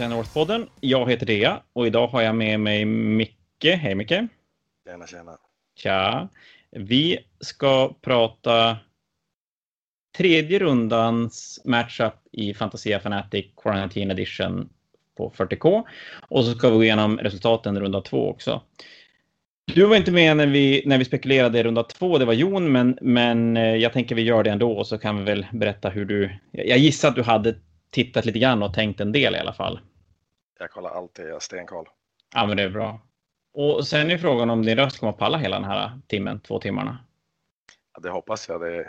Fantasy North-podden. Jag heter Dea och idag har jag med mig Micke. Hej Micke! Tjena, tjena! Tja! Vi ska prata tredje rundans matchup i Fantasia Fanatic Quarantine Edition på 40K. Och så ska vi gå igenom resultaten runda två också. Du var inte med när vi, när vi spekulerade i runda två, det var Jon, men, men eh, jag tänker vi gör det ändå och så kan vi väl berätta hur du... Jag gissar att du hade tittat lite grann och tänkt en del i alla fall. Jag kollar alltid, jag stenkoll. Ja, men det är bra. Och sen är frågan om din röst kommer att palla hela den här timmen, två timmarna. Ja, det hoppas jag. Det,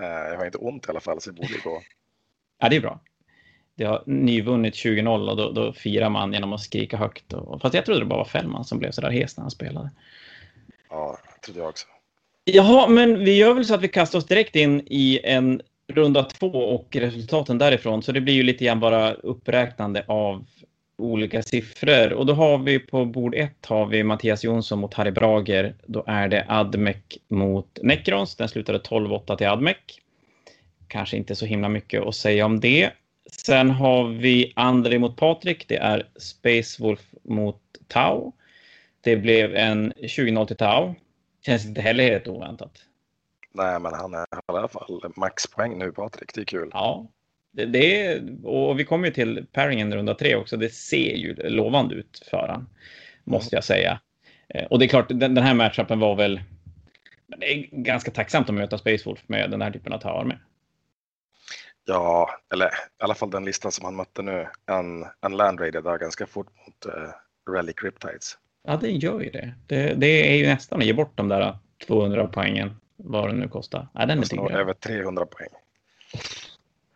eh, jag har inte ont i alla fall, så det borde gå. ja, det är bra. Det har nyvunnit 20-0 och då, då, firar man genom att skrika högt. Och, fast jag trodde det bara var Fällman som blev så där hes när han spelade. Ja, det trodde jag också. Jaha, men vi gör väl så att vi kastar oss direkt in i en runda två och resultaten därifrån. Så det blir ju lite grann bara uppräknande av olika siffror. Och då har vi på bord ett har vi Mattias Jonsson mot Harry Brager. Då är det Admec mot Necrons. Den slutade 12-8 till Admec. Kanske inte så himla mycket att säga om det. Sen har vi André mot Patrik. Det är Space Wolf mot Tau. Det blev en 20-0 till Tau. Känns inte heller helt oväntat. Nej, men han är i alla fall maxpoäng nu, Patrik. Det är kul. Ja, det, det är, och vi kommer ju till paringen runda tre också. Det ser ju lovande ut för han, måste jag säga. Eh, och det är klart, den, den här matchupen var väl det är ganska tacksamt att möta Space Wolf med den här typen av tower med. Ja, eller i alla fall den listan som han mötte nu. En, en Land Raider där ganska fort mot uh, Rally Cryptides. Ja, det gör ju det. det. det. är ju nästan att ge bort de där 200 poängen vad den nu kostar. Ja, den är över 300 poäng.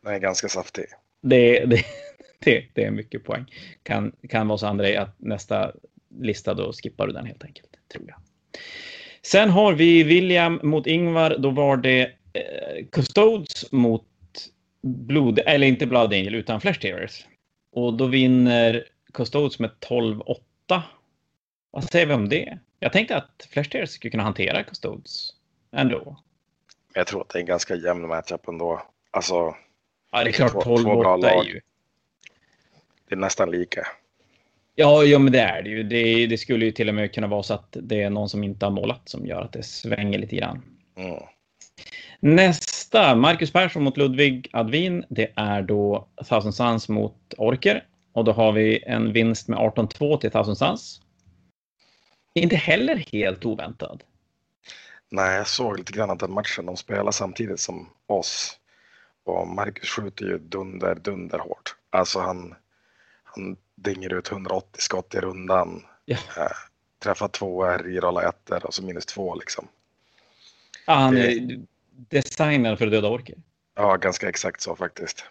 Den är ganska saftig. Det, det, det, det är mycket poäng. Kan, kan vara så André att nästa lista då skippar du den helt enkelt, tror jag. Sen har vi William mot Ingvar. Då var det eh, Custodes mot Blod, eller inte Blood Angel utan Flash Tearers. Och då vinner Custodes med 12-8. Vad säger vi om det? Jag tänkte att Flash Tearers skulle kunna hantera Custodes ändå. Jag tror att det är en ganska jämn matchup ändå. Alltså. Ja, det är klart 12-8 är ju. Det är nästan lika. Ja, ja, men det är det ju. Det, det, skulle ju till och med kunna vara så att det är någon som inte har målat som gör att det svänger lite grann. Mm. Nästa, Marcus Persson mot Ludvig Advin. Det är då Thousand Suns mot Orker. Och då har vi en vinst med 18-2 till Thousand Suns. Inte heller helt oväntad. Nej, jag såg lite grann att den matchen de spelar samtidigt som oss. Och Marcus skjuter ju dunder, dunder hårt. Alltså han, han dinger ut 180 skott i rundan. Ja. Äh, träffar två rerolla ettor och så minus två liksom. Ja, han är designad för att döda orker. Ja, ganska exakt så faktiskt.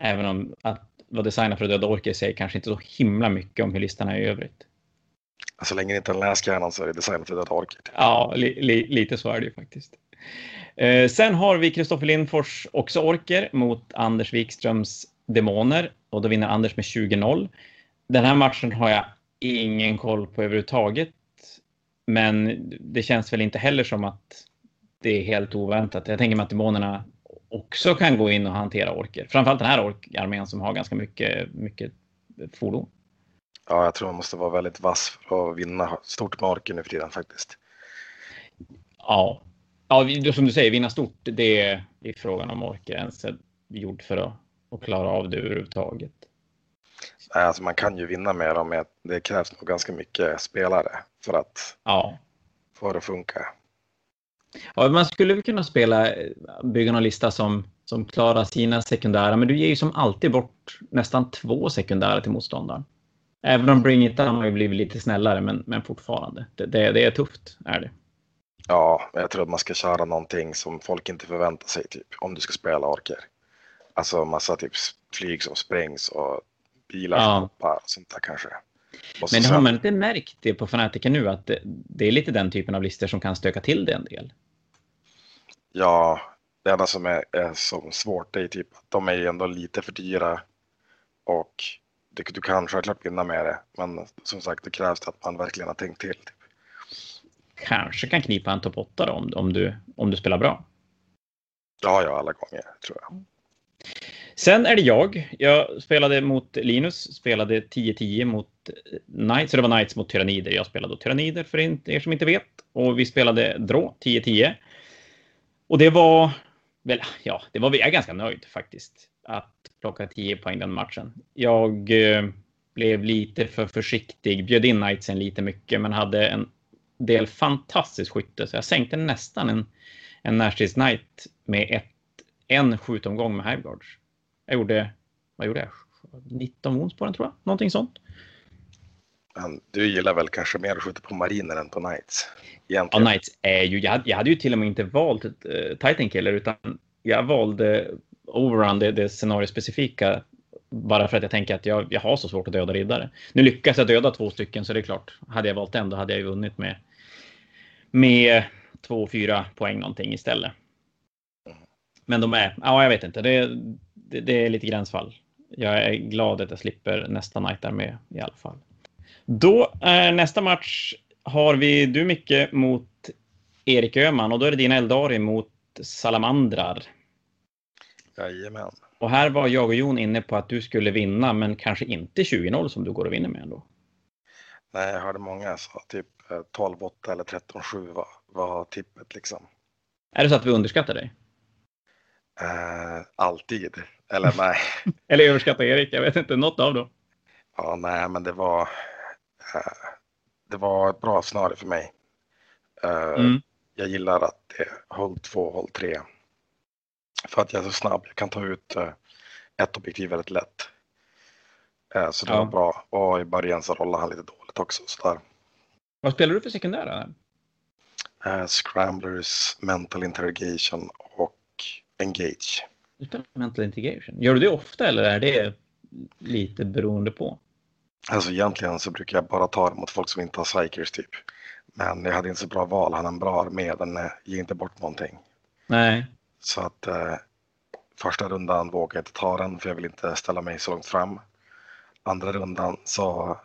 Även om att vara designad för att döda orker säger kanske inte så himla mycket om hur listan är i övrigt. Så länge det inte är en läskärnan så är det designat för att döda orker. Ja, li, li, lite så är det ju faktiskt. Eh, sen har vi Kristoffer Lindfors, också orker, mot Anders Wikströms demoner. Och då vinner Anders med 20-0. Den här matchen har jag ingen koll på överhuvudtaget. Men det känns väl inte heller som att det är helt oväntat. Jag tänker mig att demonerna också kan gå in och hantera orker. Framförallt den här orkarmén som har ganska mycket, mycket fordon. Ja, jag tror man måste vara väldigt vass för att vinna stort med orker nu för tiden faktiskt. Ja, ja som du säger, vinna stort, det är, det är frågan om orker ens är gjord för att, att klara av det överhuvudtaget. Nej, alltså man kan ju vinna med dem, men det krävs nog ganska mycket spelare för att ja. få det att funka. Ja, man skulle kunna spela, bygga någon lista som, som klarar sina sekundära, men du ger ju som alltid bort nästan två sekundära till motståndaren. Även om Bring It Down har blivit lite snällare, men, men fortfarande. Det, det, det, är tufft, är det. Ja, jag tror att man ska köra någonting som folk inte förväntar sig, typ, om du ska spela orker. Alltså massa typ flyg som sprängs och bilar som hoppar och sånt där kanske. Men har man inte märkt det på Fanatica nu att det, det, är lite den typen av listor som kan stöka till det en del? Ja, det enda som är, är som svårt är typ att de är ju ändå lite för dyra och det, du kan självklart vinna med det, men som sagt det krävs att man verkligen har tänkt till. Kanske kan knipa en topp 8 då, om, om, du, om du spelar bra. Ja, ja, alla gånger tror jag. Sen är det jag. Jag spelade mot Linus, spelade 10-10 mot Knights, så det var Knights mot Tyrannider. Jag spelade då Tyrannider för er som inte vet. Och vi spelade Drå 10-10. Och det var väl, ja, det var vi är ganska nöjd faktiskt att plocka 10 poäng den matchen. Jag eh, blev lite för försiktig, bjöd in Knightsen lite mycket, men hade en del fantastiskt skytte, så jag sänkte nästan en, en närstrids Knight med ett, en skjutomgång med Hiveguards. Jag gjorde, vad gjorde jag? 19 wounds på den tror jag, någonting sånt. Du gillar väl kanske mer att skjuta på mariner än på knights? Egentligen. Ja, knights är ju, jag hade, jag hade ju till och med inte valt uh, Titan Killer utan jag valde Overrun, det, det scenariospecifika, bara för att jag tänker att jag, jag har så svårt att döda riddare. Nu lyckas jag döda två stycken så det är klart, hade jag valt en då hade jag ju vunnit med, med två, fyra poäng någonting istället. Men de är, ja jag vet inte, det, det, det är lite gränsfall. Jag är glad att jag slipper nästa night där med i alla fall. Då är nästa match har vi du Micke mot Erik Öhman och då är det din Eldari mot Salamandrar. Jajamän. Och här var jag och Jon inne på att du skulle vinna, men kanske inte 20-0 som du går och vinner med ändå. Nej, jag hörde många sa typ 12-8 eh, eller 13-7 var, var tippet liksom. Är det så att vi underskattar dig? Uh, alltid. Eller nej. eller överskattar Erik, jag vet inte, något av dem. Ja, nej, men det var, uh, det var ett bra scenario för mig. Uh, mm. Jag gillar att det är håll 2, håll 3 för att jag är så snabb. Jag kan ta ut ett objektiv väldigt lätt. Så det ja. var bra. Och i början så rollade han lite dåligt också. Så där. Vad spelar du för sekundära? Uh, scramblers, mental interrogation och engage. mental interrogation. Gör du det ofta eller är det lite beroende på? Alltså egentligen så brukar jag bara ta det mot folk som inte har psykers typ. Men jag hade inte så bra val. Han en bra armé. Den ger inte bort någonting. Nej. Så att eh, första rundan vågade jag inte ta den för jag vill inte ställa mig så långt fram. Andra rundan så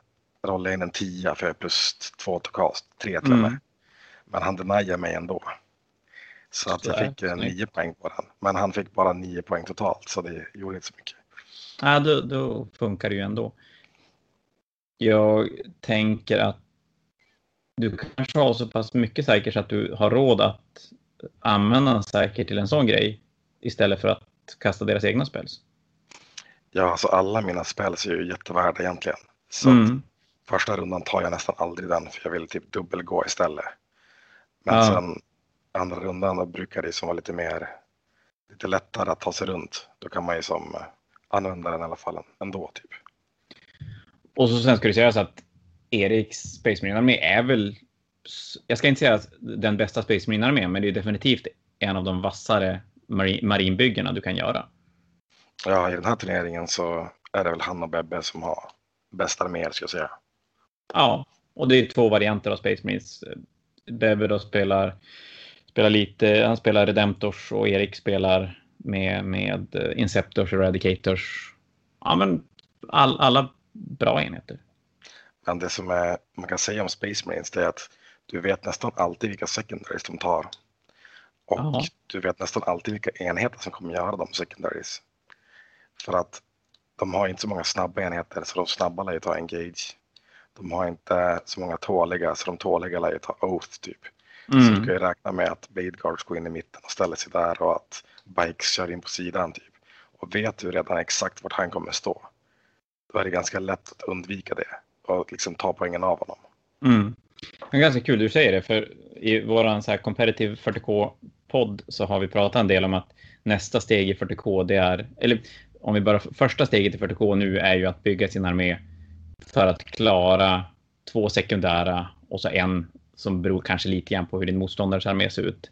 jag in en tia för jag plus två till cast, tre till mm. Men han deniade mig ändå. Så att jag fick eh, nio poäng på den. Men han fick bara nio poäng totalt så det gjorde inte så mycket. Ja, då, då funkar det ju ändå. Jag tänker att du kanske har så pass mycket säkert så att du har råd att använda den säkert till en sån grej istället för att kasta deras egna spels? Ja, alltså alla mina spels är ju jättevärda egentligen. Så mm. Första rundan tar jag nästan aldrig den för jag vill typ dubbelgå istället. Men ja. sen andra rundan då brukar det som vara lite mer, lite lättare att ta sig runt. Då kan man ju som använda den i alla fall ändå typ. Och så sen ska det sägas att Eriks Space Marine Armé är väl jag ska inte säga att den bästa Space Marine armén, men det är definitivt en av de vassare marinbyggena du kan göra. Ja, i den här turneringen så är det väl han och Bebbe som har bäst arméer, ska jag säga. Ja, och det är två varianter av Space Marines. Bebbe då spelar, spelar lite, han spelar Redemptors och Erik spelar med, med Inceptors och Eradicators. Ja, men all, alla bra enheter. Men det som är, man kan säga om Space Marines det är att du vet nästan alltid vilka secondaries de tar. Och Aha. du vet nästan alltid vilka enheter som kommer göra de secondaries. För att de har inte så många snabba enheter så de snabba lär ju ta engage. De har inte så många tåliga så de tåliga lär ju ta oath typ. Mm. Så du kan ju räkna med att Blade Guards går in i mitten och ställer sig där och att Bikes kör in på sidan typ. Och vet du redan exakt vart han kommer stå. Då är det ganska lätt att undvika det och liksom ta poängen av honom. Mm. Det är ganska kul du säger det, för i vår så här competitive 40K-podd så har vi pratat en del om att nästa steg i 40K, det är, eller om vi bara, första steget i 40K nu är ju att bygga sin armé för att klara två sekundära och så en som beror kanske lite grann på hur din motståndares armé ser ut.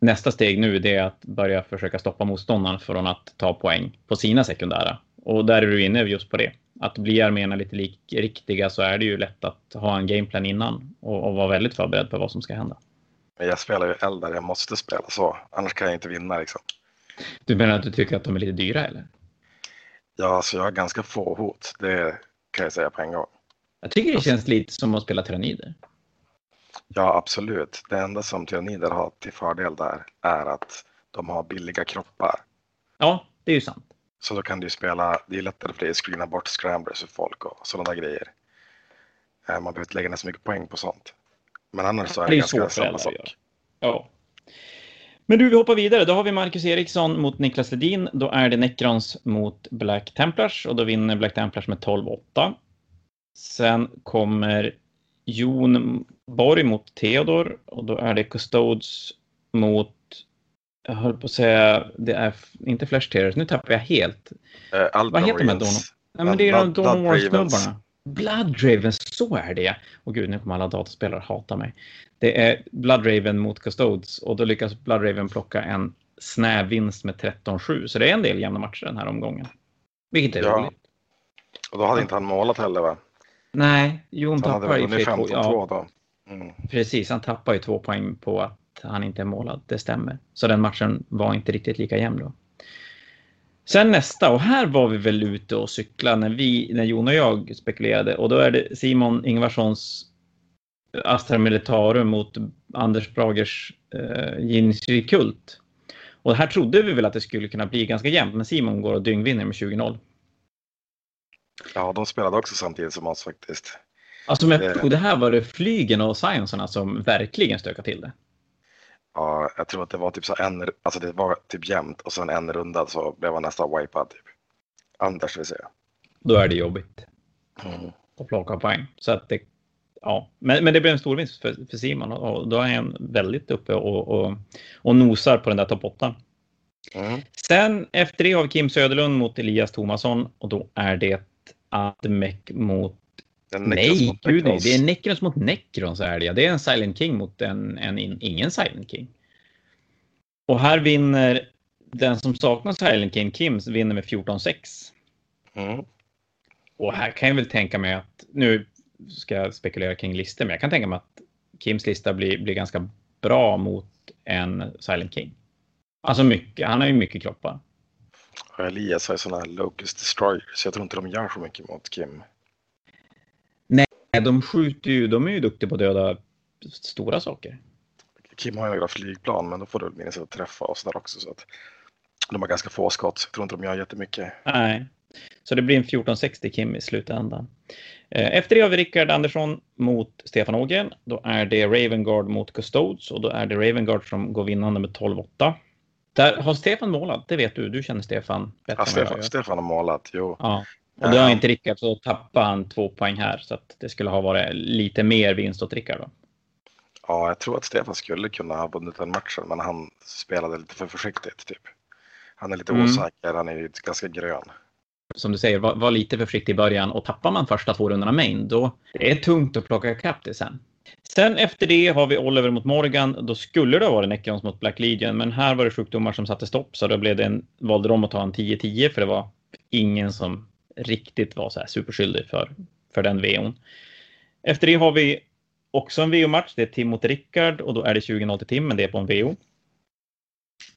Nästa steg nu är att börja försöka stoppa motståndaren från att ta poäng på sina sekundära. Och där är du inne just på det att bli arméerna lite lik, riktiga så är det ju lätt att ha en gameplan innan och, och vara väldigt förberedd på vad som ska hända. Jag spelar ju eldar, jag måste spela så, annars kan jag inte vinna liksom. Du menar att du tycker att de är lite dyra eller? Ja, så alltså, jag har ganska få hot, det kan jag säga på en gång. Jag tycker det känns lite som att spela tyrannider. Ja, absolut. Det enda som tyrannider har till fördel där är att de har billiga kroppar. Ja, det är ju sant. Så då kan du spela, det är lättare för dig att screena bort scramblers för folk och sådana grejer. Eh, man behöver inte lägga ner så mycket poäng på sånt. Men annars så är det, Det är ganska samma sak. Ja. Men du, vi hoppar vidare. Då har vi Marcus Eriksson mot Niklas Ledin. Då är det Necrons mot Black Templars och då vinner Black Templars med 12-8. Sen kommer Jon Borg mot Theodor och då är det Custodes mot, jag höll på att säga, det är inte Flash Tears, nu tappar jag helt. Eh, Vad heter de här Ultramarines. Nej, men det är de Blood- Dawn Blood Ravens, så är det. Och gud, nu kommer alla dataspelare hata mig. Det är Blood Raven mot Custodes och då lyckas Blood Raven plocka en snäv vinst med 13-7. Så det är en del jämna matcher den här omgången. Vilket är Ja. roligt. Och då hade inte han målat heller va? Nej, Jon Han tappar ju vunnit för två. 15-2 Ja, då. Mm. precis. Han tappar ju två poäng på att han inte är målad. Det stämmer. Så den matchen var inte riktigt lika jämn då. Sen nästa, och här var vi väl ute och cykla när, vi, när Jon och jag spekulerade. Och då är det Simon Ingvarssons Astra Militarum mot Anders Bragers eh, Kult. Och här trodde vi väl att det skulle kunna bli ganska jämnt, men Simon går och dyngvinner med 20-0. Ja, de spelade också samtidigt som oss faktiskt. Alltså, men, Det- och det här var det flygen och sciencerna som verkligen stökade till det. Ja, jag tror att det var typ så en, alltså det var typ jämnt och sen en runda så blev han nästan wipad typ. Anders vill säga. Då är det jobbigt. Mm. och plocka poäng. Så att det, ja. men, men det blev en stor vinst för, för Simon och, då är han väldigt uppe och, och, och nosar på den där topp 8. Mm. Sen efter det har vi Kim Söderlund mot Elias Thomasson och då är det Admek mot... Nej, gud nej, det är Necrons mot Necrons är det. Det är en Silent King mot en, en, in- ingen Silent King. Och här vinner den som saknar Silent King, Kims, vinner med 14-6. Mm. Och här kan jag väl tänka mig att, nu ska jag spekulera kring listor, men jag kan tänka mig att Kims lista blir, blir ganska bra mot en Silent King. Alltså mycket, han har ju mycket kroppar. Elias har ju sådana här Locust Destroyer så jag tror inte de gör så mycket mot Kim. De skjuter ju, de är ju duktiga på att döda stora saker. Kim har ju några flygplan men då får du väl minnas att träffa oss där också så att de har ganska få skott jag tror inte de gör jättemycket. Nej, så det blir en 14-60 Kim i slutändan. Eh, Efter det har vi Rickard Andersson mot Stefan Ågren. Då är det Ravengard mot Custodes och då är det Ravengard som går vinnande med 12-8. Där har Stefan målat, det vet du. Du känner Stefan bättre Ja, än vad jag Stefan, gör. Stefan har målat, jo. Ja. Och det har inte Rickard så tappar han två poäng här så att det skulle ha varit lite mer vinst åt Rickard då. Ja, jag tror att Stefan skulle kunna ha vunnit den matchen men han spelade lite för försiktigt typ. Han är lite Mm. osäker, han är ju ganska grön. Som du säger, var, var lite för försiktig i början och tappar man första två rundorna main, då det är tungt att plocka ikapp det sen. Sen efter det har vi Oliver mot Morgan. Då skulle det ha varit Necrons mot Black Legion, men här var det sjukdomar som satte stopp, så då blev det en, valde de att ta en 10-10 för det var ingen som riktigt var så här superskyldig för, för den VOn. Efter det har vi också en VO-match. Det är Tim mot Rickard och då är det 20-0 till Tim, men det är på en VO.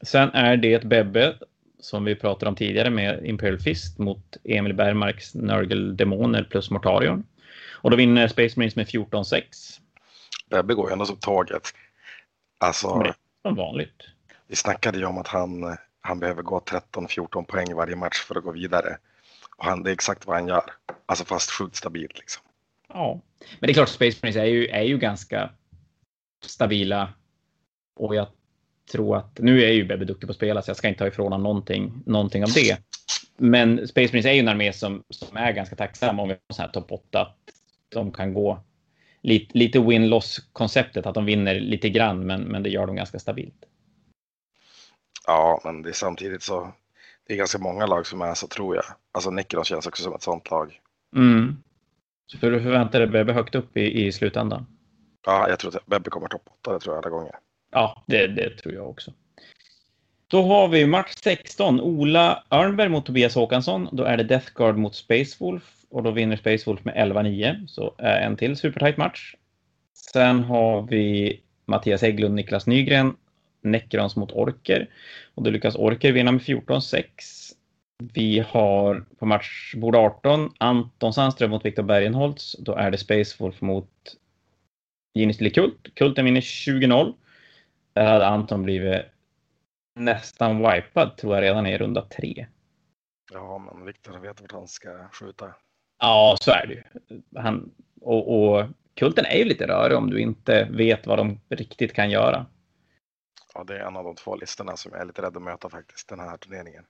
Sen är det Bebbe som vi pratade om tidigare med Imperial Fist mot Emil Bergmarks Nurgle Demoner plus Mortarion. Och då vinner Space Marines med 14-6. Bebbe går ju ändå som tåget. Alltså, Men det är Som vanligt. vi snackade ju om att han, han behöver gå 13-14 poäng varje match för att gå vidare. Och han, det är exakt vad han gör. Alltså fast sjukt stabilt liksom. Ja, men det är klart Space Marines är ju, är ju ganska stabila. Och jag tror att nu är ju Bebbe duktig på att spela så jag ska inte ta ifrån honom någonting, någonting av det. Men Space Marines är ju en armé som, som är ganska tacksam om vi har så här topp 8. Att de kan gå lite, lite win-loss konceptet, att de vinner lite grann, men, men det gör de ganska stabilt. Ja, men det är samtidigt så. Det är ganska många lag som är så tror jag. Alltså Necrons känns också som ett sånt lag. Mm. Så för du förväntar dig Bebbe högt upp i, i slutändan? Ja, jag tror att Bebbe kommer topp 8, det tror jag alla gånger. Ja, det, det tror jag också. Då har vi match 16. Ola Örnberg mot Tobias Håkansson. Då är det Death Guard mot Space Wolf och då vinner Space Wolf med 11-9. Så är en till supertight match. Sen har vi Mattias Hägglund, Niklas Nygren, Necrons mot Orker och då lyckas Orker vinna med 14-6. Vi har på matchbord 18 Anton Sandström mot Viktor Bergenholtz. Då är det Space Wolf mot Ginnis Kult. Kulten vinner 20-0. Där hade Anton blivit nästan wipad tror jag redan i runda tre. Ja, men Viktor vet vart han ska skjuta. Ja, så är det ju. Han, och, och kulten är ju lite rörig om du inte vet vad de riktigt kan göra. Ja, det är en av de två listorna som jag är lite rädd att möta faktiskt, den här turneringen.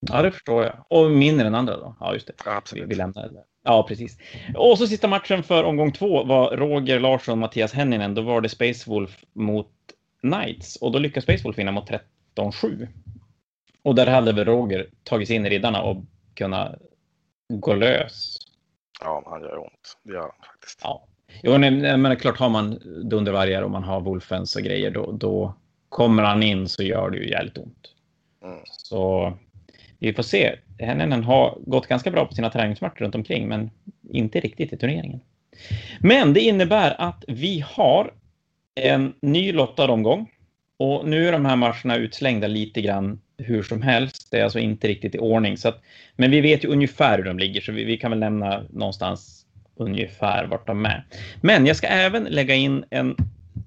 Ja, det förstår jag. Och mindre än andra då? Ja, just det. Ja, absolut. Vi, vi lämnar det. Ja, precis. Och så sista matchen för omgång två var Roger Larsson Mattias Henninen. Då var det Space Wolf mot Knights och då lyckades Space Wolf vinna mot 13-7. Och där hade väl Roger tagit sig in i riddarna och kunnat gå lös. Ja, han gör ont. Det gör han faktiskt. Ja. Jo, men, men klart har man dundervargar och man har Wolfens och grejer, då, då kommer han in så gör det ju jävligt ont. Mm. Så vi får se. Hennenen har gått ganska bra på sina träningsmatcher runt omkring, men inte riktigt i turneringen. Men det innebär att vi har en ny lottad omgång och nu är de här matcherna utslängda lite grann hur som helst. Det är alltså inte riktigt i ordning, så att, men vi vet ju ungefär hur de ligger, så vi, vi kan väl nämna någonstans ungefär vart de är. Men jag ska även lägga in en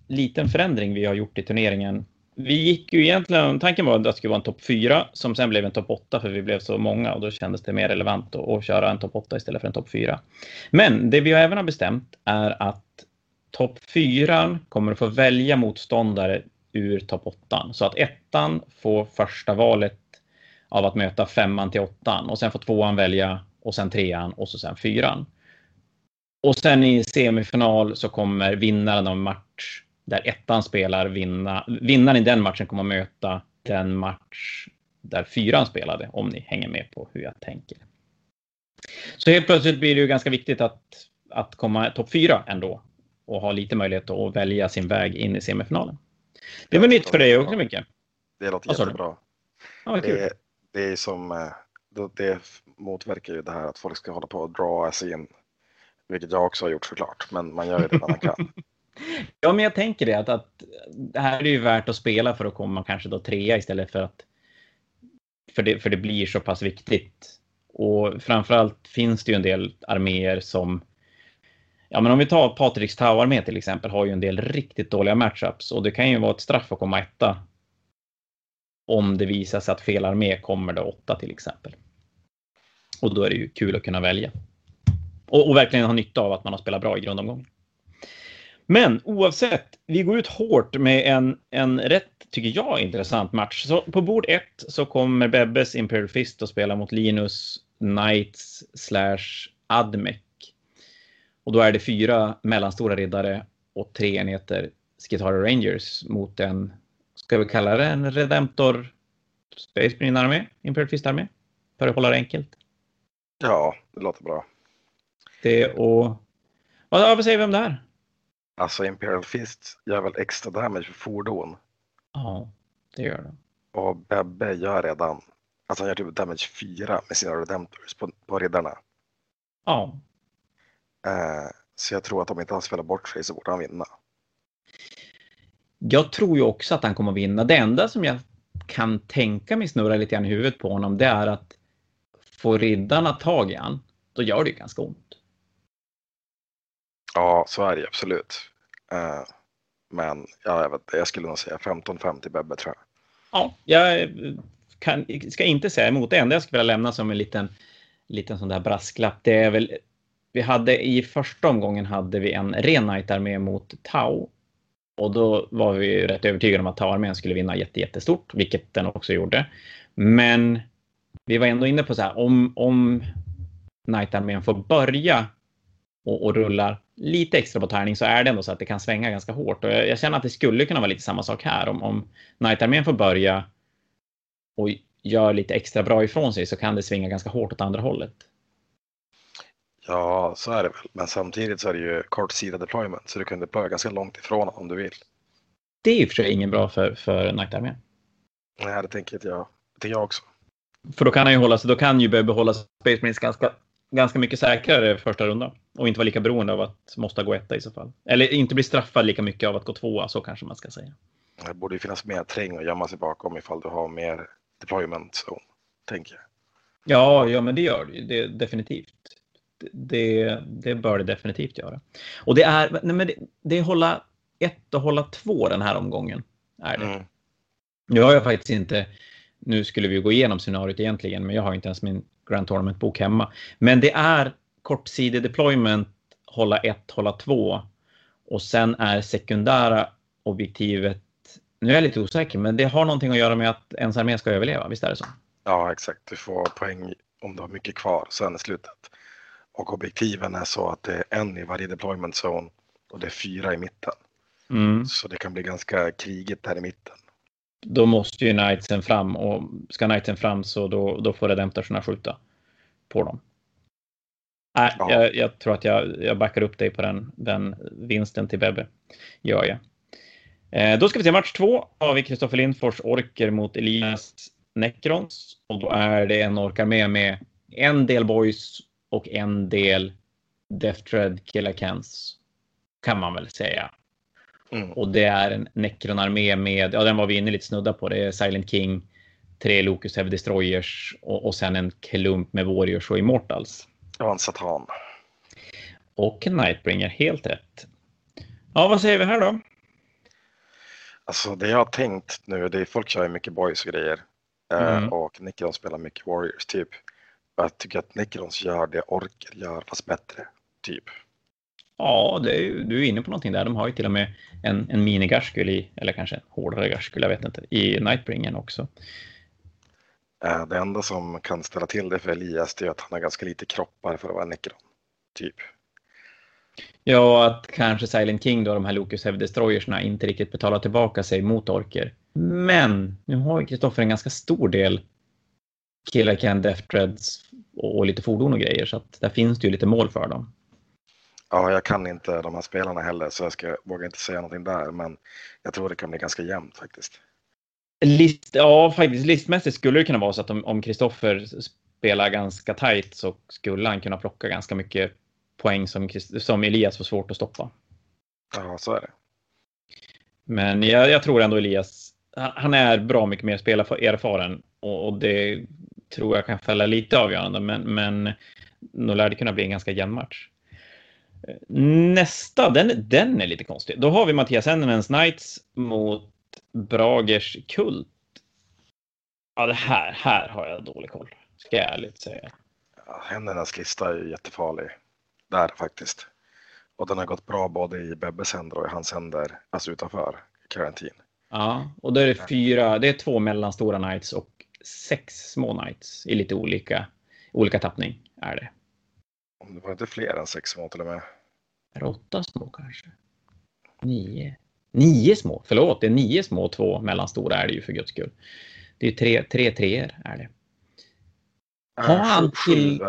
liten förändring vi har gjort i turneringen vi gick ju egentligen, tanken var att det skulle vara en topp 4 som sen blev en topp 8 för vi blev så många och då kändes det mer relevant att, att köra en topp 8 istället för en topp 4. Men det vi även har bestämt är att topp 4 kommer att få välja motståndare ur topp 8 så att ettan får första valet av att möta femman till åttan och sen får tvåan välja och sen trean och så sen fyran. Och sen i semifinal så kommer vinnaren av match där ettan spelar vinna. Vinnaren i den matchen kommer att möta den match där fyran spelade, om ni hänger med på hur jag tänker. Så helt plötsligt blir det ju ganska viktigt att, att komma topp fyra ändå och ha lite möjlighet att välja sin väg in i semifinalen. Det var nytt för dig också, Micke. Det låter jättebra. Ja, det, det är som, eh, det motverkar ju det här att folk ska hålla på och dra sig in, vilket jag också har gjort såklart, men man gör ju det när man kan. Ja, men jag tänker det att, att det här är ju värt att spela för att komma kanske då trea istället för att för det, för det blir så pass viktigt. Och framförallt finns det ju en del arméer som Ja, men om vi tar Patriks Tau-armé till exempel har ju en del riktigt dåliga matchups och det kan ju vara ett straff att komma etta. Om det visar sig att fel armé kommer då åtta till exempel. Och då är det ju kul att kunna välja. Och, och verkligen ha nytta av att man har spelat bra i grundomgången. Men oavsett, vi går ut hårt med en, en rätt, tycker jag, intressant match. Så på bord ett så kommer Bebbes Imperial Fist att spela mot Linus Knights slash Admec. Och då är det fyra mellanstora riddare och tre enheter Skitara Rangers mot en, ska vi kalla det en Redemptor Space Marine-armé, Imperial Fist-armé, för att hålla det enkelt. Ja, det låter bra. Det och... Vad, vad säger vi om det här? Alltså Imperial Fist gör väl extra damage för fordon. Ja, det gör det. Och Bebbe gör redan, alltså han gör typ damage 4 med sina Redemptors på, på riddarna. Ja. Eh, så jag tror att om inte han spelar bort sig så borde han vinna. Jag tror ju också att han kommer vinna. Det enda som jag kan tänka mig snurra lite grann i huvudet på honom, det är att få riddarna tag i han, då gör det ju ganska ont. Ja, så är det absolut. Uh, men ja, jag, vet, jag skulle nog säga 15-5 till Bebbe tror jag. Ja, jag kan, ska inte säga emot. Det enda jag skulle vilja lämna som en liten, liten sån där brasklapp, det är väl vi hade i första omgången hade vi en ren armé mot Tau. Och då var vi rätt övertygade om att Tau-armén skulle vinna jätte, jättestort, vilket den också gjorde. Men vi var ändå inne på så här, om, om Knight-armén får börja och, och rullar lite extra på tärning så är det ändå så att det kan svänga ganska hårt. Och jag, jag känner att det skulle kunna vara lite samma sak här. Om, om Knight-armén får börja och gör lite extra bra ifrån sig så kan det svinga ganska hårt åt andra hållet. Ja, så är det väl. Men samtidigt så är det ju kort sida deployment så du kan deploya ganska långt ifrån om du vill. Det är i och för sig ingen bra för, för Knight-armén. Nej, det tänker inte jag. Det tänker jag också. För då kan han ju hålla sig, då kan ju behålla Space Marines ganska ganska mycket säkrare första runda och inte vara lika beroende av att måste gå etta i så fall. Eller inte bli straffad lika mycket av att gå tvåa, så kanske man ska säga. Det borde ju finnas mer träng att gömma sig bakom ifall du har mer deployment zone, tänker jag. Ja, ja, men det gör det det, definitivt. Det, det bör det definitivt göra. Och det är, nej, men det, det är hålla ett och hålla två den här omgången. Är det. Mm. Nu har jag faktiskt inte nu skulle vi gå igenom scenariot egentligen, men jag har inte ens min Grand Tournament-bok hemma. Men det är kortsidig deployment, hålla 1, hålla 2 och sen är sekundära objektivet, nu är jag lite osäker, men det har någonting att göra med att ens armé ska överleva, visst är det så? Ja, exakt. Du får poäng om du har mycket kvar sen i slutet. Och objektiven är så att det är en i varje deployment zone och det är fyra i mitten. Mm. Så det kan bli ganska krigigt där i mitten. Då måste ju Knightsen fram och ska Knightsen fram så då, då får Redemptorserna skjuta på dem. Nej, Ja. jag, jag tror att jag, jag backar upp dig på den, den vinsten till Bebbe. Gör jag. Eh, då ska vi se match två. Har vi Kristoffer Lindfors orker mot Elias Necrons. Och då är det en orkar med med en del boys och en del Death Tread Killer Cans. Kan man väl säga. Mm. Och det är en Necron-armé med, ja den var vi inne lite snudda på, det är Silent King, tre Locust Heavy Destroyers och, och sen en klump med Warriors och Immortals. Ja, en satan. Och en Nightbringer, helt rätt. Ja, vad säger vi här då? Alltså det jag har tänkt nu, det är folk kör ju mycket boys och grejer. Eh, Mm. Och Nickerons spelar mycket Warriors typ. Och jag tycker att Nickerons gör det Orker gör fast bättre. Typ. Ja, är, du är inne på någonting där. De har ju till och med en, en mini-Garskul i, eller kanske en hårdare Garskul, jag vet inte, i Nightbringern också. Eh, Det enda som kan ställa till det för Elias det är att han har ganska lite kroppar för att vara Nickeron. Typ. Ja, att kanske Silent King då, de här Locust Heavy Destroyersna, inte riktigt betalar tillbaka sig mot orker. Men nu har ju Kristoffer en ganska stor del Killer Can, Death Dreads och, och lite fordon och grejer, så att där finns det ju lite mål för dem. Ja, jag kan inte de här spelarna heller så jag ska, vågar inte säga någonting där. Men jag tror det kan bli ganska jämnt faktiskt. List, ja, faktiskt listmässigt skulle det kunna vara så att om- Kristoffer spelar ganska tajt så skulle han kunna plocka ganska mycket poäng som, som Elias får svårt att stoppa. Ja, så är det. Men jag, jag tror ändå Elias, han han är bra mycket mer spelarerfaren och, och det tror jag kan fälla lite avgörande, men, men nog lär det kunna bli en ganska jämn match. Nästa, den, den är lite konstig. Då har vi Mattias Hennenens Knights mot Bragers Kult. Ja, det här, här har jag dålig koll, ska jag ärligt säga. Ja, händernas lista är ju jättefarlig. Där faktiskt. Och den har gått bra både i Bebbes händer och i hans händer, alltså utanför karantin. Ja, och då är det fyra, det är två mellanstora Knights och sex små Knights i lite olika, olika tappning är det. Om det var inte fler än sex små till och med. Är det åtta små kanske? Nio? Nio små? Förlåt, det är nio små och två mellanstora är det ju för guds skull. Det är tre, tre treor är det. Har Äh, han till-.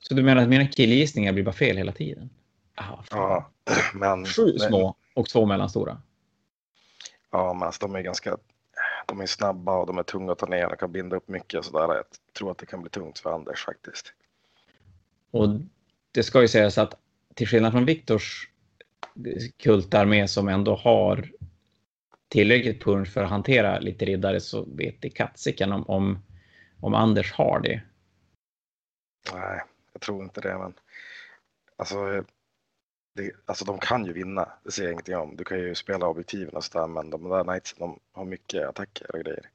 Så du menar att mina killgissningar blir bara fel hela tiden? Ah, fan. Ja, men, Sju små och två mellanstora. Ja, men alltså, de är ganska de är snabba och de är tunga att ta ner och kan binda upp mycket och sådär. Jag tror att det kan bli tungt för Anders faktiskt. Och det ska ju sägas att till skillnad från Viktors kultarmé som ändå har tillräckligt punch för att hantera lite riddare så vet det katsiken om, om, om Anders har det. Nej, jag tror inte det. Men alltså, det, alltså de kan ju vinna. Det säger jag ingenting om. Du kan ju spela objektiven och sådär. Men de där Knightsen de har mycket attacker och grejer.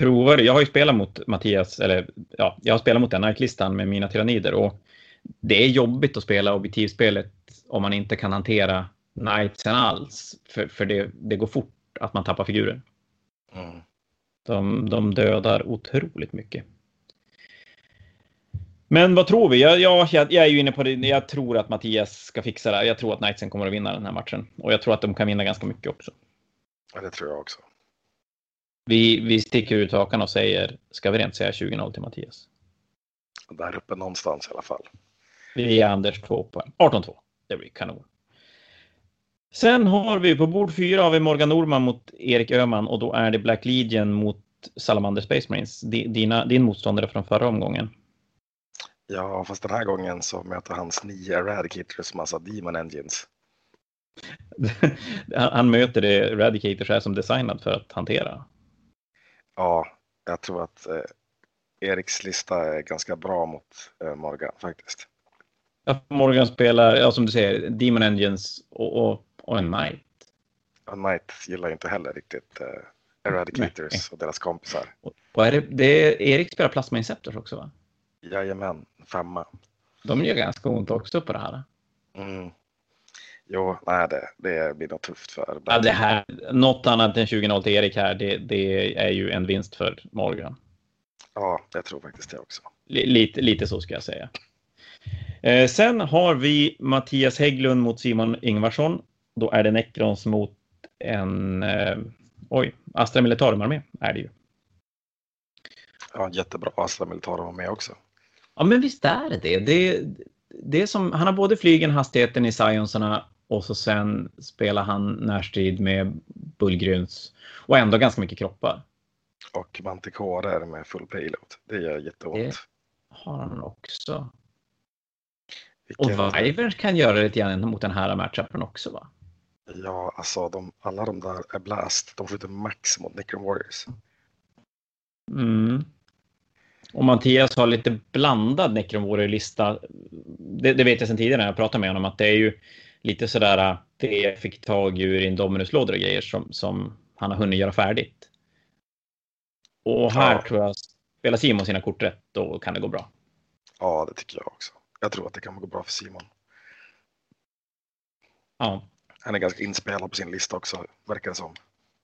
Provar, jag har ju spelat mot Mattias, eller ja, jag har spelat mot den Nike-listan med mina tyrannider och det är jobbigt att spela objektivspelet om man inte kan hantera Knightsen alls, för, för det, det går fort att man tappar figuren. Mm. De, de dödar otroligt mycket. Men vad tror vi? Jag, jag, jag är ju inne på det. Jag tror att Mattias ska fixa det. Jag tror att Knightsen kommer att vinna den här matchen. Och jag tror att de kan vinna ganska mycket också. Ja, det tror jag också. Vi, vi sticker ut hakan och säger, ska vi rent säga 20-0 till Mattias? Där uppe någonstans i alla fall. Vi ger Anders två poäng. 18-2. Det blir kanon. Sen har vi på bord fyra har vi Morgan Norman mot Erik Öhman och då är det Black Legion mot Salamander Space Marines. Di- Dina, din motståndare från förra omgången. Ja, fast den här gången så möter hans nio Eradicators massa Demon Engines. Han möter det Radicators är som designad för att hantera. Ja, jag tror att eh, Eriks lista är ganska bra mot eh, Morgan faktiskt. Ja, Morgan spelar, ja, som du säger, Demon Engines och, och, och en Knight. Och Knight gillar inte heller riktigt eh, Eradicators Nej. och deras kompisar. Och är det, det är, Erik spelar Plasma Inceptors också va? Jajamän, femma. De gör ganska ont också på det här. Mm. Jo, nej, det, det blir nog tufft för. Ja, det här, något annat än 20-0 till Erik här, det, det, är ju en vinst för Morgan. Ja, jag tror faktiskt det också. Lite, lite så ska jag säga. Eh, sen har vi Mattias Hägglund mot Simon Ingvarsson. Då är det Necrons mot en eh, oj, Astra Militarum armé är det ju. Ja, jättebra Astra Militarum armé också. Ja, men visst är det det. det, det är som, han har både flygen, hastigheten i Sionsarna och så sen spelar han närstrid med Bullgryns och ändå ganska mycket kroppar. Och Manticore med full payload. Det gör jätteont. Det har han också. Vilken... Och Wyvern kan göra lite grann mot den här matchupen också va? Ja, alltså de, alla de där är blast. De skjuter max mot Necron Warriors. Mm. Och Mattias har lite blandad Necron Warrior-lista. Det, det, vet jag sedan tidigare när jag pratade med honom att det är ju lite sådär det fick tag ur Indominus-lådor och grejer som, som han har hunnit göra färdigt. Och här ja. tror jag, spelar Simon sina kort rätt, då kan det gå bra. Ja, det tycker jag också. Jag tror att det kan gå bra för Simon. Ja. Han är ganska inspelad på sin lista också, verkar det som.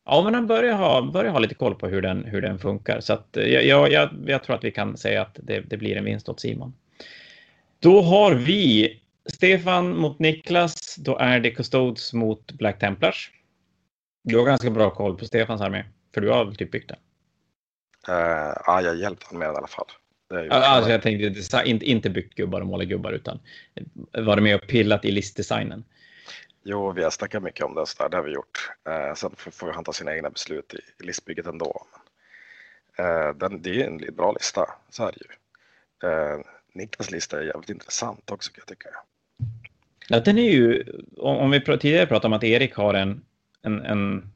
Ja, men han börjar ha, börjar ha lite koll på hur den, hur den funkar. Så att, jag, jag, jag, jag tror att vi kan säga att det, det blir en vinst åt Simon. Då har vi Stefan mot Niklas. Då är det Custodes mot Black Templars. Du har ganska bra koll på Stefans armé, för du har väl typ byggt den? Uh, ja, jag hjälpte honom med den i alla fall. alltså, jag tänkte inte, inte byggt gubbar och målat gubbar, utan varit med och pillat i listdesignen. Jo, vi har snackat mycket om det, så där, det har vi gjort. Eh, sen får han ta sina egna beslut i, i listbygget ändå. Men, eh, den, det är en bra lista, så är det ju. Niklas lista är jävligt intressant också kan jag tycka. Ja, den är ju, om vi tidigare pratade om att Erik har en, en, en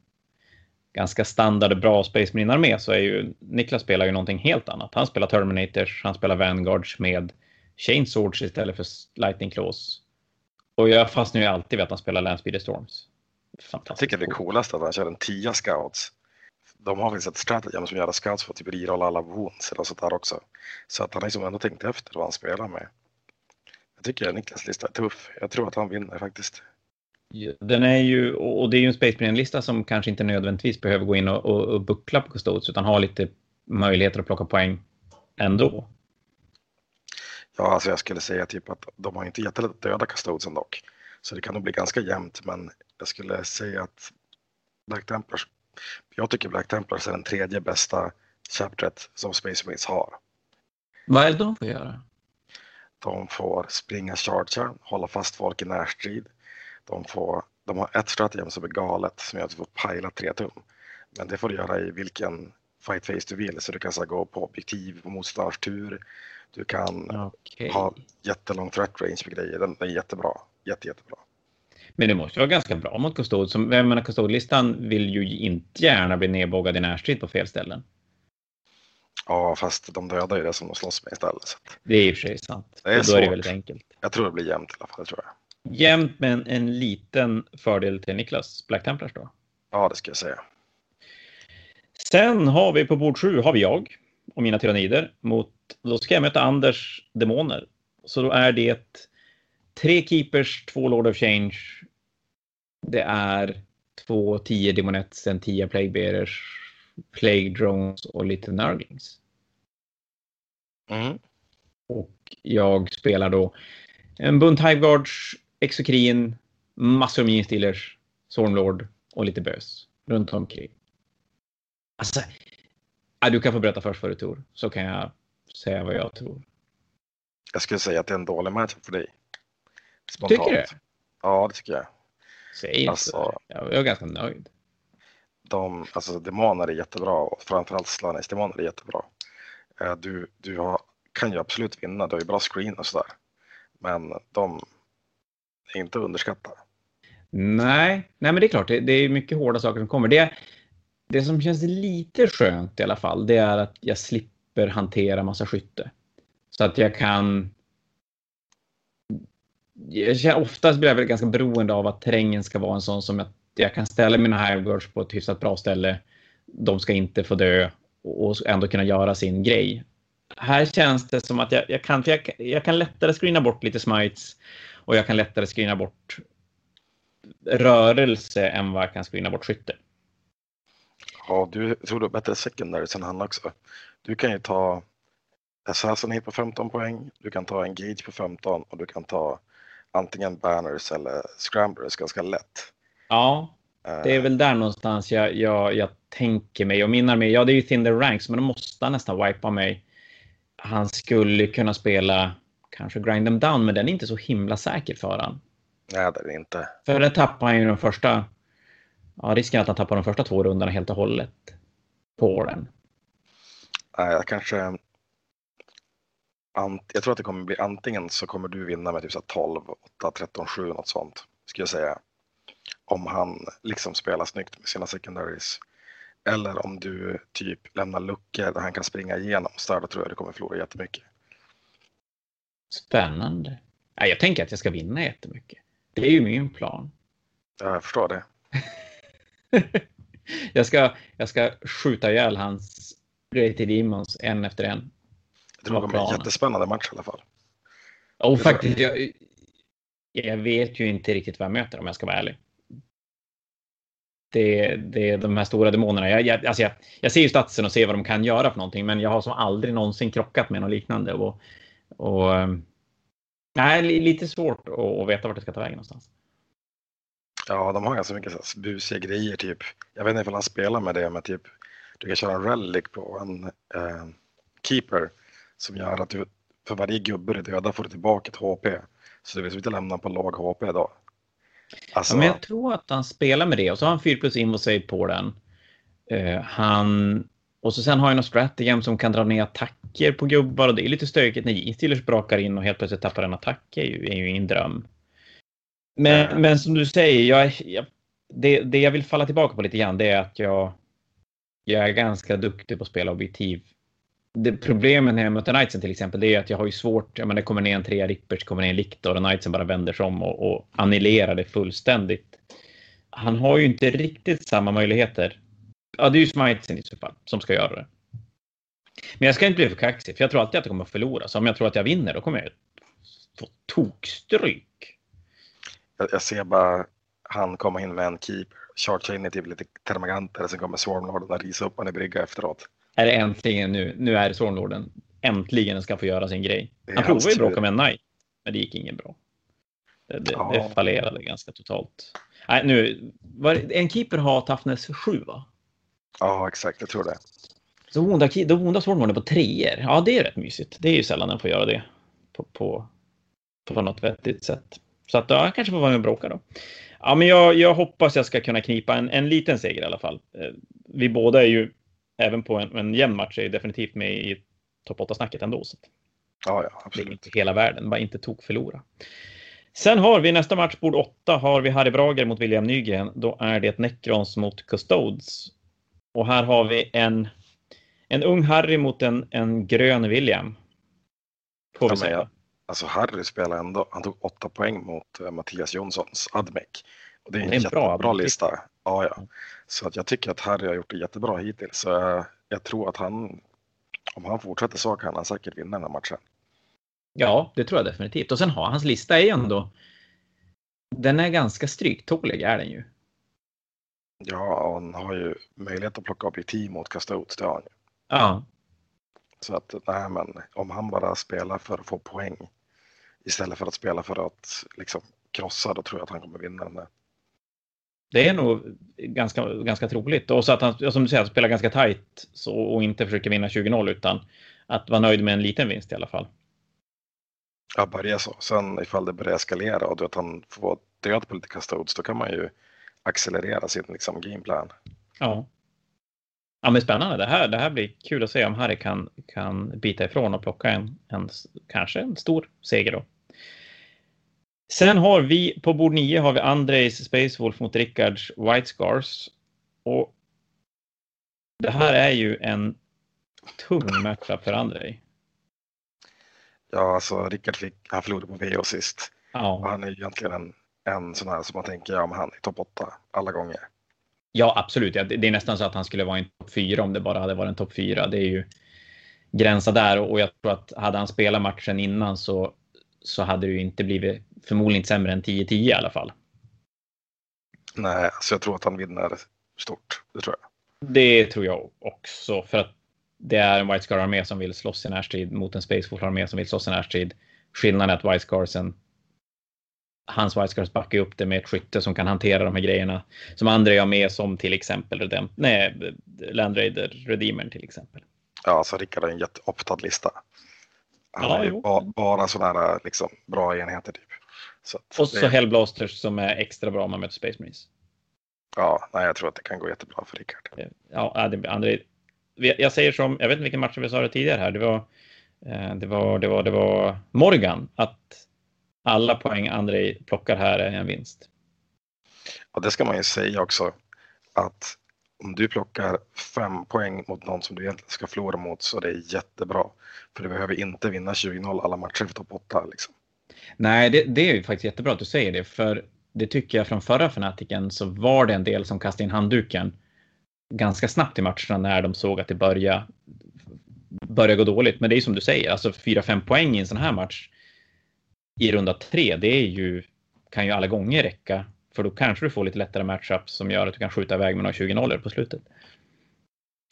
ganska standard bra Space Marine-armé så är ju Niklas spelar ju någonting helt annat. Han spelar Terminators, han spelar Vanguards med Chainswords istället för Lightning Claws. Och jag fastnar ju alltid vid att han spelar Landspeeder Storms. Jag tycker det är coolast att han kör en 10 scouts. De har väl ett stratagem som gör att scouts får typ rerolla alla wounds eller sånt där också. Så att han liksom ändå tänkt efter vad han spelar med. Jag tycker att Niklas lista är tuff. Jag tror att han vinner faktiskt. Den är ju, och det är ju en Space Marine-lista som kanske inte nödvändigtvis behöver gå in och, och, och buckla på Custodes utan har lite möjligheter att plocka poäng ändå. Ja, alltså jag skulle säga typ att de har inte jättelätt att döda Custodesen dock. Så det kan nog bli ganska jämnt, men jag skulle säga att Black Templars, jag tycker Black Templars är den tredje bästa chapteret som Space Marines har. Vad är det de får göra? De får springa charger, hålla fast folk i närstrid. De, får, de har ett stratagem som är galet som gör att du får pajla tre tum. Men det får du göra i vilken fight face du vill så du kan så gå på objektiv på motståndarens tur. Du kan okay. ha jättelång threat range på grejer. Den, är jättebra. Jätte, jättebra. Men det måste vara ganska bra mot Custode. Som, jag menar, Custode-listan vill ju inte gärna bli nedboggad i närstrid på fel ställen. Ja, fast de dödar ju det som de slåss med istället. Så. Det är i och för sig sant. Det är då är det väldigt enkelt. Jag tror det blir jämnt i alla fall. Tror jag. Jämnt men en liten fördel till Niklas Black Templars då? Ja, det ska jag säga. Sen har vi på bord sju har vi jag och mina tyrannider mot, då ska jag möta Anders demoner. Så då är det tre keepers, två Lord of Change. Det är två tio demonettes, en tio plague bearers, plague drones och lite nurglings. Mm. Och jag spelar då en bunt Hiveguards, Exokrin, massor med Steelers, Stormlord och lite bös runt omkring. Alltså, du kan få berätta först vad du tror, så kan jag säga vad jag tror. Jag skulle säga att det är en dålig match för dig. Spontant. Tycker du? Ja, det tycker jag. Säg alltså, Jag är ganska nöjd. De, alltså demoner är jättebra och framförallt Slanis demoner är jättebra. Eh, du, du har, kan ju absolut vinna, du har ju bra screen och sådär. Men de är inte underskattade. Nej, nej men det är klart, det, det är mycket hårda saker som kommer. Det, det som känns lite skönt i alla fall, det är att jag slipper hantera massa skytte. Så att jag kan... Jag känner, oftast blir jag väl ganska beroende av att terrängen ska vara en sån som jag jag kan ställa mina highguards på ett hyfsat bra ställe. de ska inte få dö och ändå kunna göra sin grej. Här känns det som att jag, jag kan, jag, jag kan lättare screena bort lite smites och jag kan lättare screena bort rörelse än vad jag kan screena bort skytte. Ja, du tog upp bättre secondary än han också. Du kan ju ta Assassinate på 15 poäng, du kan ta Engage på 15 och du kan ta antingen banners eller scramblers ganska lätt. Ja, det är väl där någonstans jag, jag, jag tänker mig. Och min armé, ja det är ju Thinder Ranks, men då måste nästan wipa mig. Han skulle kunna spela kanske grind them down, men den är inte så himla säker för han. Nej, det är det inte. För det tappar han ju den första. Ja, risken är att han tappar de första två rundorna helt och hållet på den. Nej, jag kanske. Jag tror att det kommer bli antingen så kommer du vinna med typ 12, 8, 13, 7 något sånt. Skulle jag säga. Om han liksom spelar snyggt med sina secondaries. Eller om du typ lämnar luckor där han kan springa igenom. Så då tror jag du kommer förlora jättemycket. Spännande. Jag tänker att jag ska vinna jättemycket. Det är ju min plan. Jag förstår det. jag, ska, jag ska skjuta ihjäl hans Greater Demons en efter en. Det kommer bli en jättespännande match i alla fall. Och faktiskt, jag, jag vet ju inte riktigt vad jag möter om jag ska vara ärlig. Det, det är de här stora demonerna. Jag, jag, alltså jag, jag ser ju statsen och ser vad de kan göra för någonting, men jag har som aldrig någonsin krockat med något liknande. Och, och ehm, nej, lite svårt att veta vart det ska ta vägen någonstans. Ja, de har ganska mycket så busiga grejer typ. Jag vet inte ifall han spelar med det, men typ du kan köra en relic på en eh, keeper som gör att du för varje gubbe du dödar får du tillbaka ett HP. Så du vill inte lämna på låg HP då. Alltså... Ja, men jag tror att han spelar med det och så har han 4 plus invo save på den. Uh, han och så sen har jag något strategem som kan dra ner attacker på gubbar och det är lite stökigt när G-Steelers brakar in och helt plötsligt tappar en attack är ju, är ju ingen dröm. Men, mm. men som du säger, jag, jag, det, det jag vill falla tillbaka på lite grann det är att jag, jag är ganska duktig på att spela objektiv. Det problemet när jag möter Knightsen till exempel, det är att jag har ju svårt, jag menar, det kommer ner en trea Rippers, kommer ner en Liktor och Knightsen bara vänder sig om och, och annullerar det fullständigt. Han har ju inte riktigt samma möjligheter. Ja, det är ju Smitesen i så fall som ska göra det. Men jag ska inte bli för kaxig, för jag tror alltid att jag kommer att förlora. Så om jag tror att jag vinner, då kommer jag få tokstryk. Jag, jag ser bara han komma in med en keeper, charge in i typ lite termaganter, sen kommer Swarmlorden och risa upp honom i brygga efteråt. Är det äntligen nu? Nu är det Swarmlorden. Äntligen ska få göra sin grej. Han provade ju bråka med en Knight, men det gick inget bra. Det, det, ja. det fallerade ganska totalt. Nej, nu, var, en keeper har toughness 7 va? Ja, exakt. Jag tror det. Så Honda, då Honda Swarmlorden på treor. Ja, det är rätt mysigt. Det är ju sällan den får göra det på, på, på något vettigt sätt. Så att ja, jag kanske får vara med och bråka då. Ja, men jag, jag hoppas jag ska kunna knipa en, en liten seger i alla fall. Eh, vi båda är ju, även på en, en jämn match, är definitivt med i topp 8-snacket ändå. Så ja, ja, absolut. Det är inte hela världen, bara inte tok förlora. Sen har vi nästa match, bord 8, har vi Harry Brager mot William Nygren. Då är det Necrons mot Custodes. Och här har vi en, en ung Harry mot en, en grön William. Får vi säga. Alltså Harry spelar ändå, han tog åtta poäng mot uh, Mattias Jonssons Admec. Och det är en, det är en jättebra bra lista. Ja, ja. Så att jag tycker att Harry har gjort det jättebra hittills. Så jag, jag tror att han, om han fortsätter så kan han säkert vinna den här matchen. Ja, det tror jag definitivt. Och sen har hans lista är ju ändå, den är ganska stryktålig är den ju. Ja, han har ju möjlighet att plocka objektiv mot Custodes, det har han ju. Ja. Så att, nej men om han bara spelar för att få poäng istället för att spela för att liksom krossa, då tror jag att han kommer vinna den där. Det är nog ganska, ganska troligt. Och så att han, som du säger, spelar ganska tajt så, och inte försöker vinna 20-0 utan att vara nöjd med en liten vinst i alla fall. Ja, börja så. Sen ifall det börjar eskalera och att han får död på lite custodes, då kan man ju accelerera sin liksom, gameplan. Ja. Ja, men spännande. Det här, det här blir kul att se om Harry kan, kan bita ifrån och plocka en, en kanske en stor seger då. Sen har vi på bord 9 har vi Andrejs Space Wolf mot Rickards White Scars. Och det här är ju en tung matchup för Andrej. Ja, alltså Rickard fick, han förlorade på VO sist. Ja. Och han är ju egentligen en, en sån här som man tänker, ja men han är topp 8 alla gånger. Ja, absolut. Det är nästan så att han skulle vara en topp fyra om det bara hade varit en topp fyra. Det är ju gränsa där och jag tror att hade han spelat matchen innan så, så hade det ju inte blivit förmodligen inte sämre än 10-10 i alla fall. Nej, alltså jag tror att han vinner stort. Det tror jag. Det tror jag också för att det är en White Scar-armé som vill slåss i närstrid mot en Space Force-armé som vill slåss i närstrid. Skillnaden är att White Scarsen hans White Scars backar upp det med ett skytte som kan hantera de här grejerna som andra har med som till exempel Redem nej, Land Raider Redeemer till exempel. Ja, alltså Rickard har en jätteoptad lista. Han ja, har ju ba, bara sådana här liksom, bra enheter. Typ. Så och så det... Hellblasters som är extra bra om man möter Space Marines. Ja, nej, jag tror att det kan gå jättebra för Rickard. Ja, det, André, jag säger som, jag vet inte vilken match vi sa det tidigare här, det var, eh, det var, det var, det var Morgan, att alla poäng André plockar här är en vinst. Ja, det ska man ju säga också att om du plockar fem poäng mot någon som du egentligen ska förlora mot så det är jättebra. För du behöver inte vinna 20-0 alla matcher för topp 8. Liksom. Nej, det, det, är ju faktiskt jättebra att du säger det. För det tycker jag från förra fanatiken så var det en del som kastade in handduken ganska snabbt i matcherna när de såg att det började, började gå dåligt. Men det är som du säger, alltså 4-5 poäng i en sån här match i runda tre, det är ju, kan ju alla gånger räcka. För då kanske du får lite lättare matchup som gör att du kan skjuta iväg med några 20 nollor på slutet.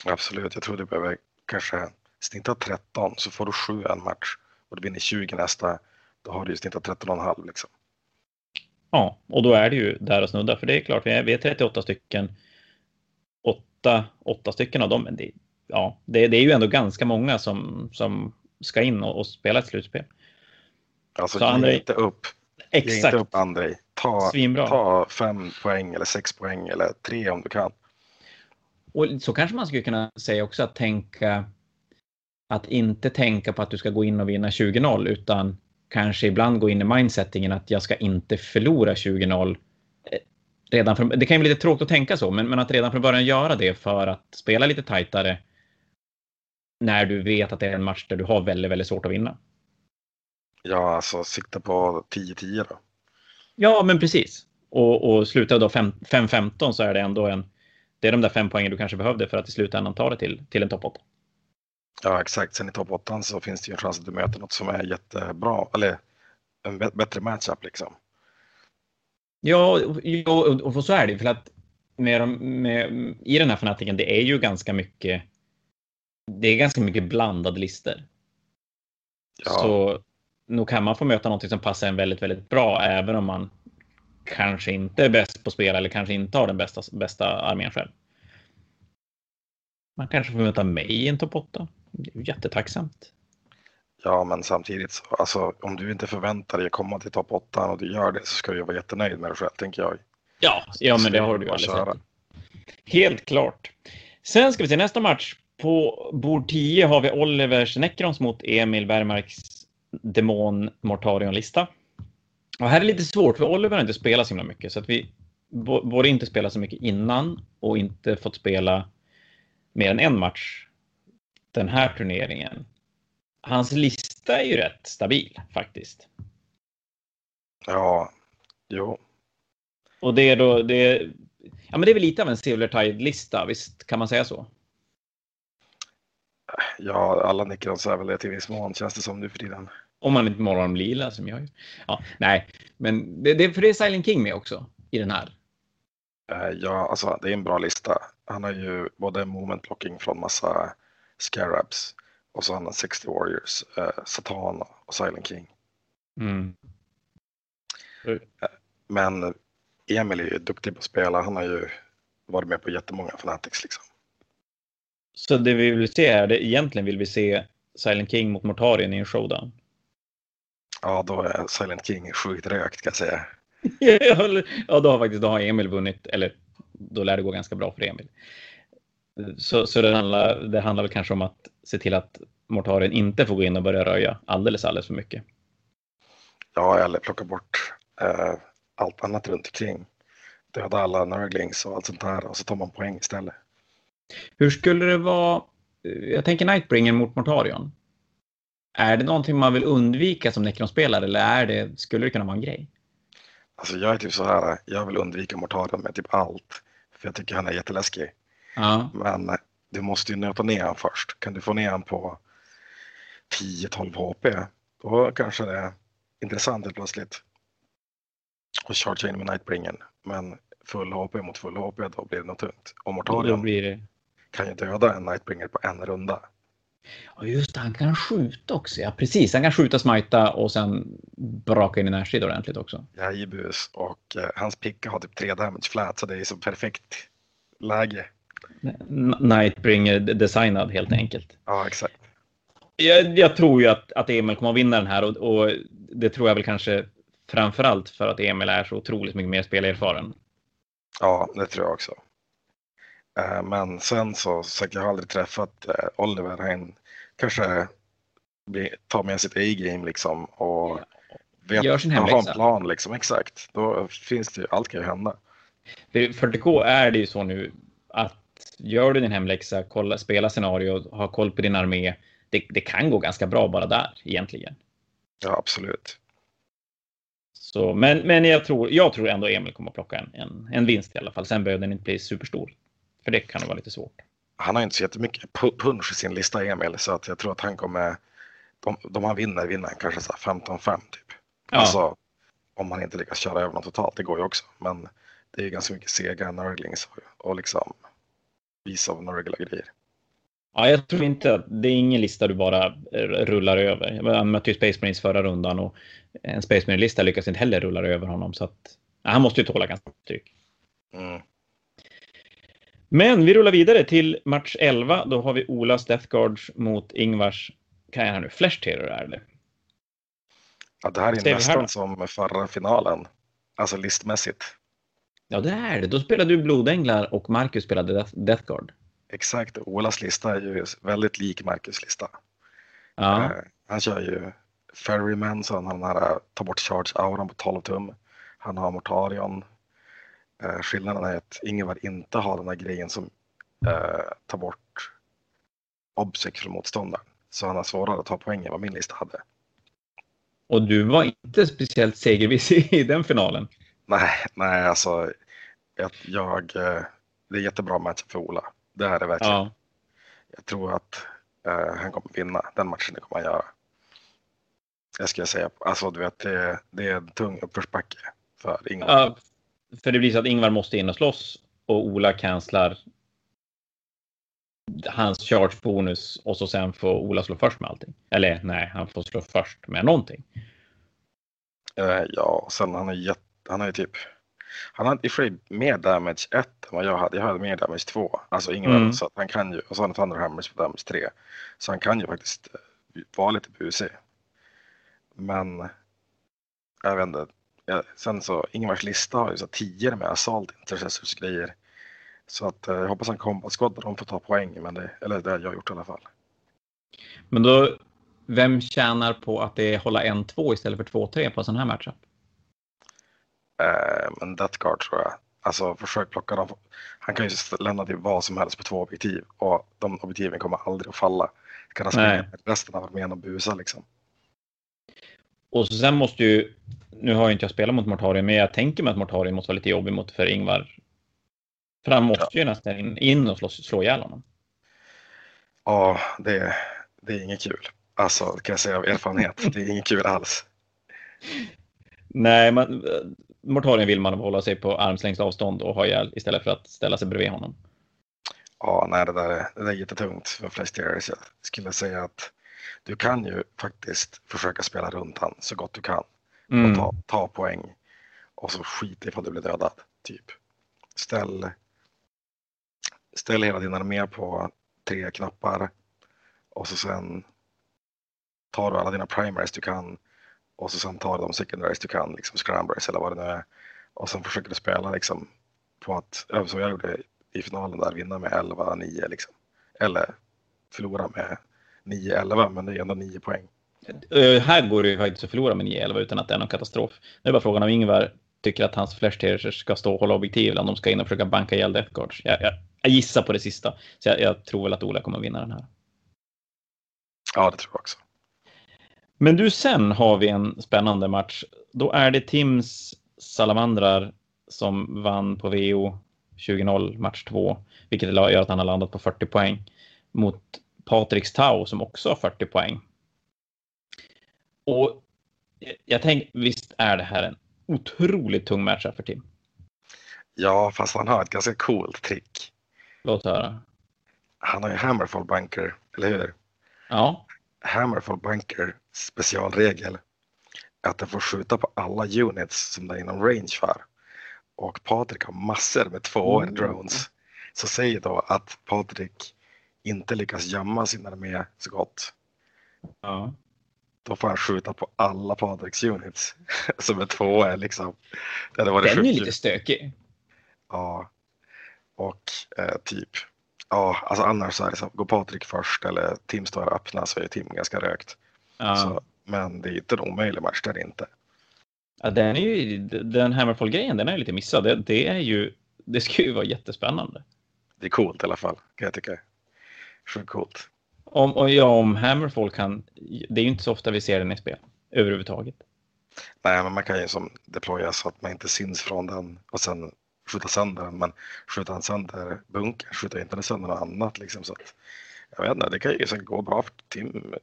Absolut, jag tror du behöver kanske snitta 13 så får du 7 en match och du vinner 20 nästa. Då har du ju snittat 13,5 liksom. Ja, och då är det ju där och snudda. För det är klart, vi är, vi är 38 stycken. 8, 8 stycken av dem, men det, ja, det, det är ju ändå ganska många som, som ska in och, och spela ett slutspel. Alltså, ge Andrei... inte upp. Exakt. Ge inte upp Andrei. Ta, ta fem poäng eller sex poäng eller tre om du kan. Och så kanske man skulle kunna säga också att tänka att inte tänka på att du ska gå in och vinna 20-0 utan kanske ibland gå in i mindsettingen att jag ska inte förlora 20-0. Eh, redan från, det kan ju bli lite tråkigt att tänka så, men, men att redan från början göra det för att spela lite tajtare när du vet att det är en match där du har väldigt, väldigt svårt att vinna. Ja, alltså sikta på 10-10 då. Ja, men precis. Och, och slutar då 5-15 så är det ändå en... Det är de där fem poängen du kanske behövde för att i slutändan ta det till, till en topp 8. Ja, exakt. Sen i topp 8 så finns det ju en chans att du möter något som är jättebra, eller en bättre matchup liksom. Ja, och, och så är det för att med, med, i den här fanatiken, det är ju ganska mycket. Det är ganska mycket blandade listor. Ja. Så nog kan man få möta något som passar en väldigt, väldigt bra, även om man kanske inte är bäst på spel eller kanske inte har den bästa, bästa armén själv. Man kanske får möta mig i en topp 8. Det är jättetacksamt. Ja, men samtidigt så, alltså om du inte förväntar dig att komma till topp 8 och du gör det så ska du vara jättenöjd med dig själv, tänker jag. Ja, ja men det har du ju alldeles Helt klart. Sen ska vi se nästa match. På bord 10 har vi Olivers Necrons mot Emil Bergmarks Demon Mortarion-lista. Och här är lite svårt, för Oliver har inte spelat så himla mycket, så att vi både inte spelat så mycket innan och inte fått spela mer än en match den här turneringen. Hans lista är ju rätt stabil faktiskt. Ja, jo. Och det är då, det är, ja men det är väl lite av en Silvertide-lista, visst kan man säga så? Ja, alla Nickrons är väl det till viss mån känns det som nu för tiden. Om man inte målar dem lila som jag. Ja, nej, men det, det, för det är Silent King med också i den här. Eh, ja, alltså det är en bra lista. Han har ju både moment blocking från massa Scarabs och så har han 60 Warriors, eh, Satan och Silent King. Mm. Eh, men Emil är ju duktig på att spela. Han har ju varit med på jättemånga Fanatics liksom. Så det vi vill se är det egentligen vill vi se Silent King mot Mortarien i en showdown? Ja, då är Silent King sjukt rökt kan jag säga. ja, då har faktiskt då har Emil vunnit, eller då lär det gå ganska bra för Emil. Så, så det, handlar, det handlar väl kanske om att se till att Mortarien inte får gå in och börja röja alldeles, alldeles för mycket. Ja, eller plocka bort eh, allt annat runt omkring. Döda alla nörglings och allt sånt där och så tar man poäng istället. Hur skulle det vara? Jag tänker Nightbringer mot Mortarion. Är det någonting man vill undvika som Necron-spelare eller är det, skulle det kunna vara en grej? Alltså jag är typ så här, jag vill undvika Mortarion med typ allt. för jag tycker han är jätteläskig. Ja. Men du måste ju nöta ner han först. Kan du få ner han på 10-12 HP, då kanske det är intressant helt plötsligt. Och charge in med Nightbringen. Men full HP mot full HP, då blir det nog tungt. Och Då Mortarion blir det... kan ju döda en Nightbringer på en runda. Ja, just det, han kan skjuta också. Ja, precis. Han kan skjuta, smita och sen braka in i närstrid ordentligt också. Jajebus. Och eh, hans picka har typ 3 damage flat, så det är så perfekt läge. Nightbringer designad helt enkelt. Ja, exakt. Jag, jag tror ju att, att Emil kommer att vinna den här och, och det tror jag väl kanske framför allt för att Emil är så otroligt mycket mer spelerfaren. Ja, det tror jag också. Eh, Men sen så, så jag har aldrig träffat eh, Oliver. Han kanske tar med sitt A-game liksom och vet, Gör sin har en plan liksom. Exakt. Då finns det ju, allt kan ju hända. För 40K är det ju så nu att gör du din hemläxa, kolla, spela scenario, ha koll på din armé. Det, det kan gå ganska bra bara där egentligen. Ja, absolut. Så, men men jag, tror, jag tror ändå Emil kommer att plocka en, en, en vinst i alla fall. Sen behöver den inte bli superstor. För det kan vara lite svårt. Han har inte så jättemycket pu- punch i sin lista, Emil, så att jag tror att han kommer, de, de han vinner, vinner han kanske så här 15-5 typ. Ja. Alltså, om han inte lyckas köra över någon totalt, det går ju också. Men det är ju ganska mycket sega nurglings och, och liksom visa av nurgla grejer. Ja, jag tror inte att det är ingen lista du bara rullar över. Jag mötte ju Space Marines förra rundan och en Space Marine-lista lyckas inte heller rulla över honom. Så att, ja, han måste ju tåla ganska mycket tryck. Mm. Men vi rullar vidare till match 11. Då har vi Olas Death Guards mot Ingvars, kan jag här nu, Flash Terror är det. Ja, det här är här nästan då? som förra finalen, alltså listmässigt. Ja, det är det. Då spelade du Blodänglar och Marcus spelade Death, Death Guard. Exakt, Olas lista är ju väldigt lik Marcus lista. Ja, Eh, han kör ju Ferryman, så han har den här ta bort charge-auran på 12 tum. Han har Mortarion. Eh, skillnaden är att Ingvar inte har den här grejen som eh, tar bort obsec från motståndaren. Så han har svårare att ta poäng än vad min lista hade. och du var inte speciellt segerviss i den finalen. Nej, nej alltså. Jag, jag, eh, det är jättebra match för Ola. Det här är verkligen. Ja, Jag tror att eh, han kommer vinna den matchen. Det kommer han göra. Jag ska säga. Alltså du vet, det, det är en tung uppförsbacke för Ingvar. Ja, för det blir så att Ingvar måste in och slåss och Ola cancelar hans charge-bonus och så sen får Ola slå först med allting. Eller nej, han får slå först med någonting. Eh, ja, sen han har jätte, han har ju typ. Han har i och för sig mer damage 1 än vad jag hade. Jag hade mer damage 2. Alltså Ingvar, Mm. så att han kan ju. Och så har han Thunderhammers på damage 3. Så han kan ju faktiskt eh, vara lite busig. Men. Jag vet inte. Ja, sen så Ingvars lista har ju så 10 med assault intercessors grejer. Så att eh, jag hoppas han combat squad och de får ta poäng. Men det, eller det har jag gjort i alla fall. Men då, vem tjänar på att det är hålla 1-2 istället för 2-3 på en sån här matchup? Eh, men Death Guard tror jag. Alltså försök plocka dem. Han kan ju lämna till vad som helst på två objektiv och de objektiven kommer aldrig att falla. Kan han springa resten av armén och busa liksom. Och så sen måste ju, nu har ju inte jag spelat mot Mortarion, men jag tänker mig att Mortarion måste vara lite jobbig mot för Ingvar. För han måste ju nästan in, in och slå, slå ihjäl honom. Ja, det, det är inget kul. Alltså kan jag säga av erfarenhet. Det är inget kul alls. Nej, man, Mortarion vill man hålla sig på armslängds avstånd och ha ihjäl istället för att ställa sig bredvid honom. Ja, nej, det där, är- det där är jättetungt för flest Jag skulle säga att du kan ju faktiskt försöka spela runt han så gott du kan. Mm. och ta, ta poäng. Och så skit ifall du blir dödad. Typ. Ställ, ställ hela din armé på tre knappar. Och så sen tar du alla dina primaries du kan. Och så sen tar du de secondaries du kan, liksom scramblers eller vad det nu är. Och sen försöker du spela liksom på att, som jag gjorde i finalen där, vinna med 11-9 liksom. Eller förlora med 9-11, men det är ändå 9 poäng. Uh, här går det ju faktiskt att förlora med 9-11 utan att det är någon katastrof. Det är bara frågan om Ingvar tycker att hans Flash ska stå och hålla objektiv eller om de ska in och försöka banka ihjäl Death Guards. Jag, jag, jag gissar på det sista. Så jag, jag tror väl att Ola kommer vinna den här. Ja, det tror jag också. Men du, sen har vi en spännande match. Då är det Tims Salamandrar som vann på VO 20-0 match 2, vilket gör att han har landat på 40 poäng mot Patriks Tau som också har 40 poäng. Och jag tänker, visst är det här en otroligt tung match för Tim? Ja, fast han har ett ganska coolt trick. Låt höra. Han har ju Hammerfall Bunker, eller hur? Ja. Hammerfall Bunker specialregel är att den får skjuta på alla units som det är inom range för. Och Patrik har massor med tvåor mm. drones. Så säg då att Patrik inte lyckas gömma sin armé så gott. Ja. Då får han skjuta på alla Patriks units som är tvåor liksom. Det hade varit Den är lite stökig. Ja. Och eh, typ, ja alltså annars så är det så, går Patrik först eller Tim står öppna så är Tim ganska rökt. Ja. Så, men det är inte en omöjlig match, det är det inte. Ja, den, är ju, den Hammerfall-grejen, den är lite missad. Det, det, är ju, det ska ju vara jättespännande. Det är coolt i alla fall, kan jag tycka. Sjukt coolt. Om, och ja, om Hammerfall kan, det är ju inte så ofta vi ser den i spel överhuvudtaget. Nej, men man kan ju som deploya så att man inte syns från den och sen skjuta sönder den. Men skjuter han sönder bunkern skjuter inte sönder något annat liksom. Så att, jag vet inte, det kan ju gå bra för Tim.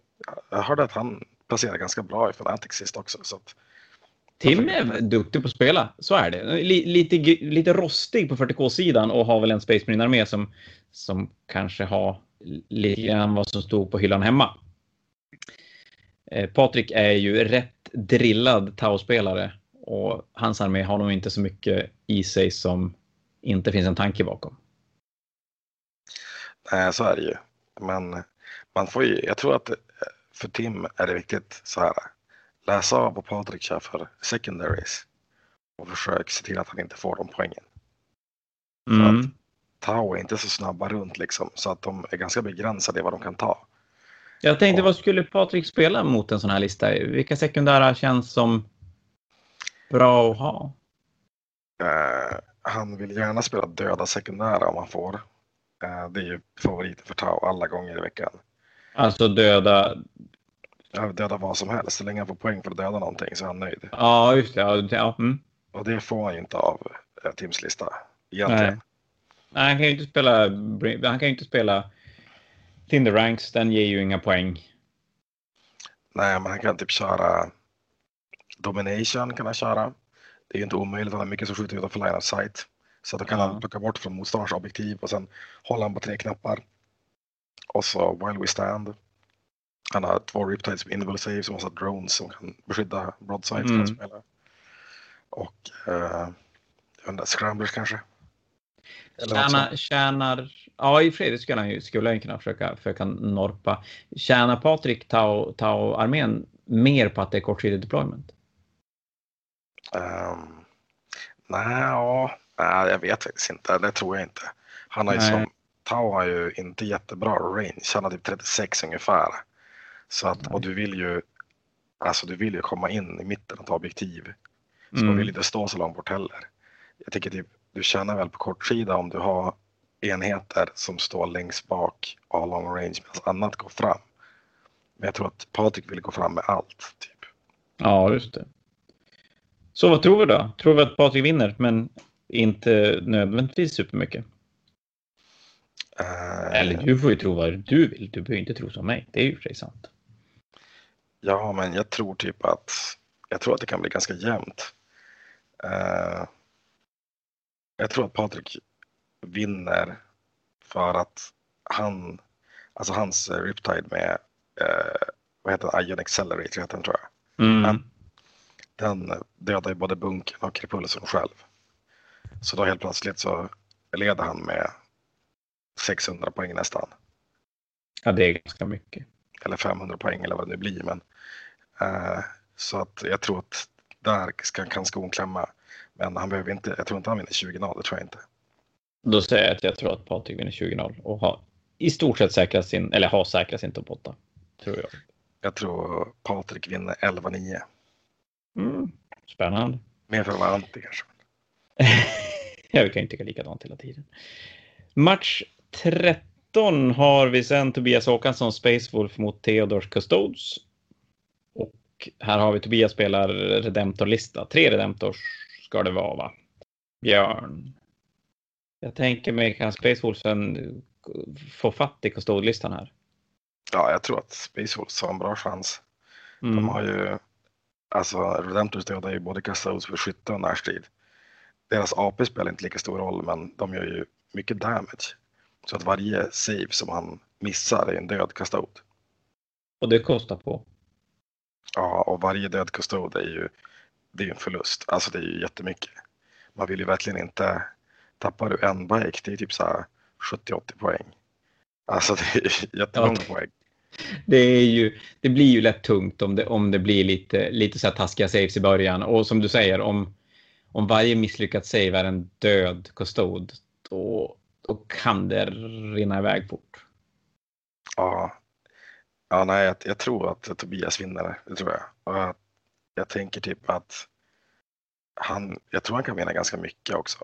Jag hörde att han placerar ganska bra i Fnatic sist också. Så att, Tim är duktig på att spela, så är det. Lite, lite rostig på 40K-sidan och har väl en Space Marine-armé som, som kanske har lite grann vad som stod på hyllan hemma. Eh, Patrik är ju rätt drillad Tau-spelare och hans armé har nog inte så mycket i sig som inte finns en tanke bakom. Nej, så är det ju. Men man får ju, jag tror att för Tim är det viktigt så här. Läsa av vad Patrik kör för secondaries och försök se till att han inte får de poängen. Mm. Tau är inte så snabba runt liksom så att de är ganska begränsade i vad de kan ta. Jag tänkte, och, vad skulle Patrik spela mot en sån här lista? Vilka sekundära känns som bra att ha? Uh, han vill gärna spela döda sekundära om han får. Uh, det är ju favoriten för Tau alla gånger i veckan. Alltså döda? Döda vad som helst. Så länge han får poäng för att döda någonting så är han nöjd. Ja, just det. Ja. Mm. Och det får han ju inte av uh, Tims lista. Egentligen. Nej. Nej, han kan ju inte spela. Han kan ju inte spela Tinder Ranks. Den ger ju inga poäng. Nej, men han kan typ köra Domination kan han köra. Det är inte omöjligt, han har mycket som skjuter utanför line of sight. Så då kan ja. han plocka bort från motståndarens objektiv och sen håller han på tre knappar. Och så While We Stand. Han har två Riptides med Invisible Save som har drones som kan beskydda broadside mm. Och jag undrar, Scramblers kanske? Tjänar, tjänar, ja i Fredrik skulle han ju, skulle han kunna försöka, försöka norpa. Tjänar Patrik Tau-armén Tau mer på att det är kortsidig deployment? Um, nej, ja, nej, jag vet faktiskt inte. Det tror jag inte. Han har ju som, Tau har ju inte jättebra range. Han har typ 36 ungefär. Så att, och du vill ju, alltså du vill ju komma in i mitten och ta objektiv. Så mm. man vill inte stå så långt bort heller. Jag tycker typ, du tjänar väl på kortsida om du har enheter som står längst bak har long range medan annat går fram. Men jag tror att Patrik vill gå fram med allt. Typ. Ja, just det. Så vad tror vi då? Tror vi att Patrik vinner, men inte nödvändigtvis supermycket? Uh, Eller du får ju tro vad du vill. Du behöver inte tro som mig. Det är ju för sig sant. Ja, men jag tror typ att jag tror att det kan bli ganska jämnt. Uh, jag tror att Patrik vinner för att han, alltså hans Riptide med, uh, vad heter den, Ion Accelerator heter den tror jag. Mm. Han, den dödar ju både bunkern och repulsen själv. Så då helt plötsligt så leder han med 600 poäng nästan. Ja, det är ganska mycket. Eller 500 poäng eller vad det nu blir. Men, uh, så att jag tror att där ska, kan skon klämma. Men han behöver inte, jag tror inte han vinner 20-0, det tror jag inte. Då säger jag att jag tror att Patrik vinner 20-0 och har i stort sett säkrat sin, eller har säkrat sin topp 8. Tror jag. Jag tror Patrik vinner 11-9. Mm, spännande. Mer för att vara anti kanske. jag kan ju tycka likadant hela tiden. Match 13 har vi sen Tobias Håkansson Space Wolf mot Theodors Custodes. Och här har vi Tobias spelar Redemptor-lista. Tre Redemptors ska det vara va? Björn. Jag tänker mig kan Space Wolfen få fatt i kustodlistan här? Ja, jag tror att Space Wolves har en bra chans. Mm. De har ju, alltså Redemptors dödar ju både Custodes för skytte och närstrid. Deras AP spelar inte lika stor roll, men de gör ju mycket damage. Så att varje save som han missar är en död Custode. Och det kostar på. Ja, och varje död Custode är ju det är en förlust. Alltså det är ju jättemycket. Man vill ju verkligen inte, tappar du en bike, det är typ så här 70-80 poäng. Alltså det är jättemånga ja. poäng. Det, är ju, det blir ju lätt tungt om det, om det blir lite, lite så här taskiga saves i början. Och som du säger, om, om varje misslyckat save är en död custod, då, då kan det rinna iväg fort. Ja, ja nej, jag, jag tror att Tobias vinner, det tror jag. Och jag, jag tänker typ att han, jag tror han kan vinna ganska mycket också.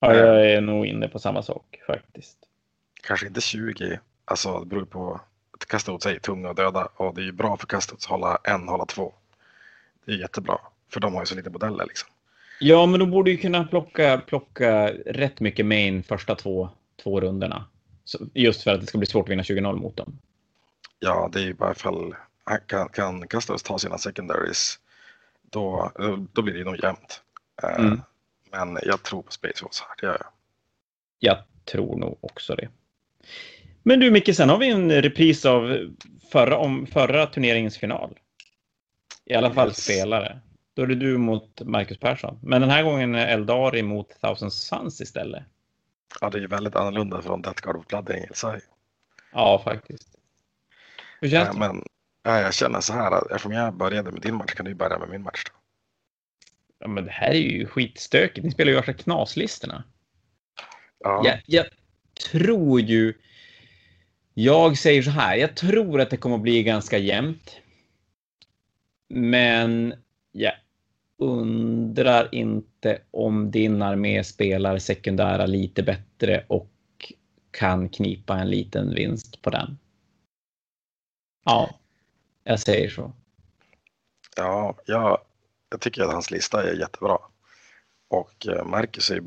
Ja, jag är nog inne på samma sak faktiskt. Kanske inte 20, alltså det beror på åt sig tunga och döda och det är ju bra för kastet att hålla en, hålla två. Det är jättebra, för de har ju så lite modeller liksom. Ja, men de borde ju kunna plocka, plocka rätt mycket main första två, två rundorna. just för att det ska bli svårt att vinna 20-0 mot dem. Ja, det är ju i alla fall, kan, kan Kastos ta sina secondaries, då, då blir det nog jämnt. Eh, mm. Men jag tror på Space Wars här, det gör jag. Jag tror nog också det. Men du Micke, sen har vi en repris av förra, om förra turneringens final. I alla fall yes. spelare. Då är det du mot Marcus Persson. Men den här gången är Eldari mot Thousand Suns istället. Ja, det är väldigt annorlunda från Death Guard of Blood Angel Ja, faktiskt. Hur känns ja, det? Men, ja, jag känner så här, eftersom jag började med din match kan du börja med min match. Då. Ja, men det här är ju skitstökigt. Ni spelar ju värsta knaslistorna. Ja. Jag, jag tror ju... Jag säger så här, jag tror att det kommer att bli ganska jämnt. Men jag undrar inte om din armé spelar sekundära lite bättre och kan knipa en liten vinst på den. Ja, jag säger så. Ja, jag, jag tycker att hans lista är jättebra. Och eh, Marcus är,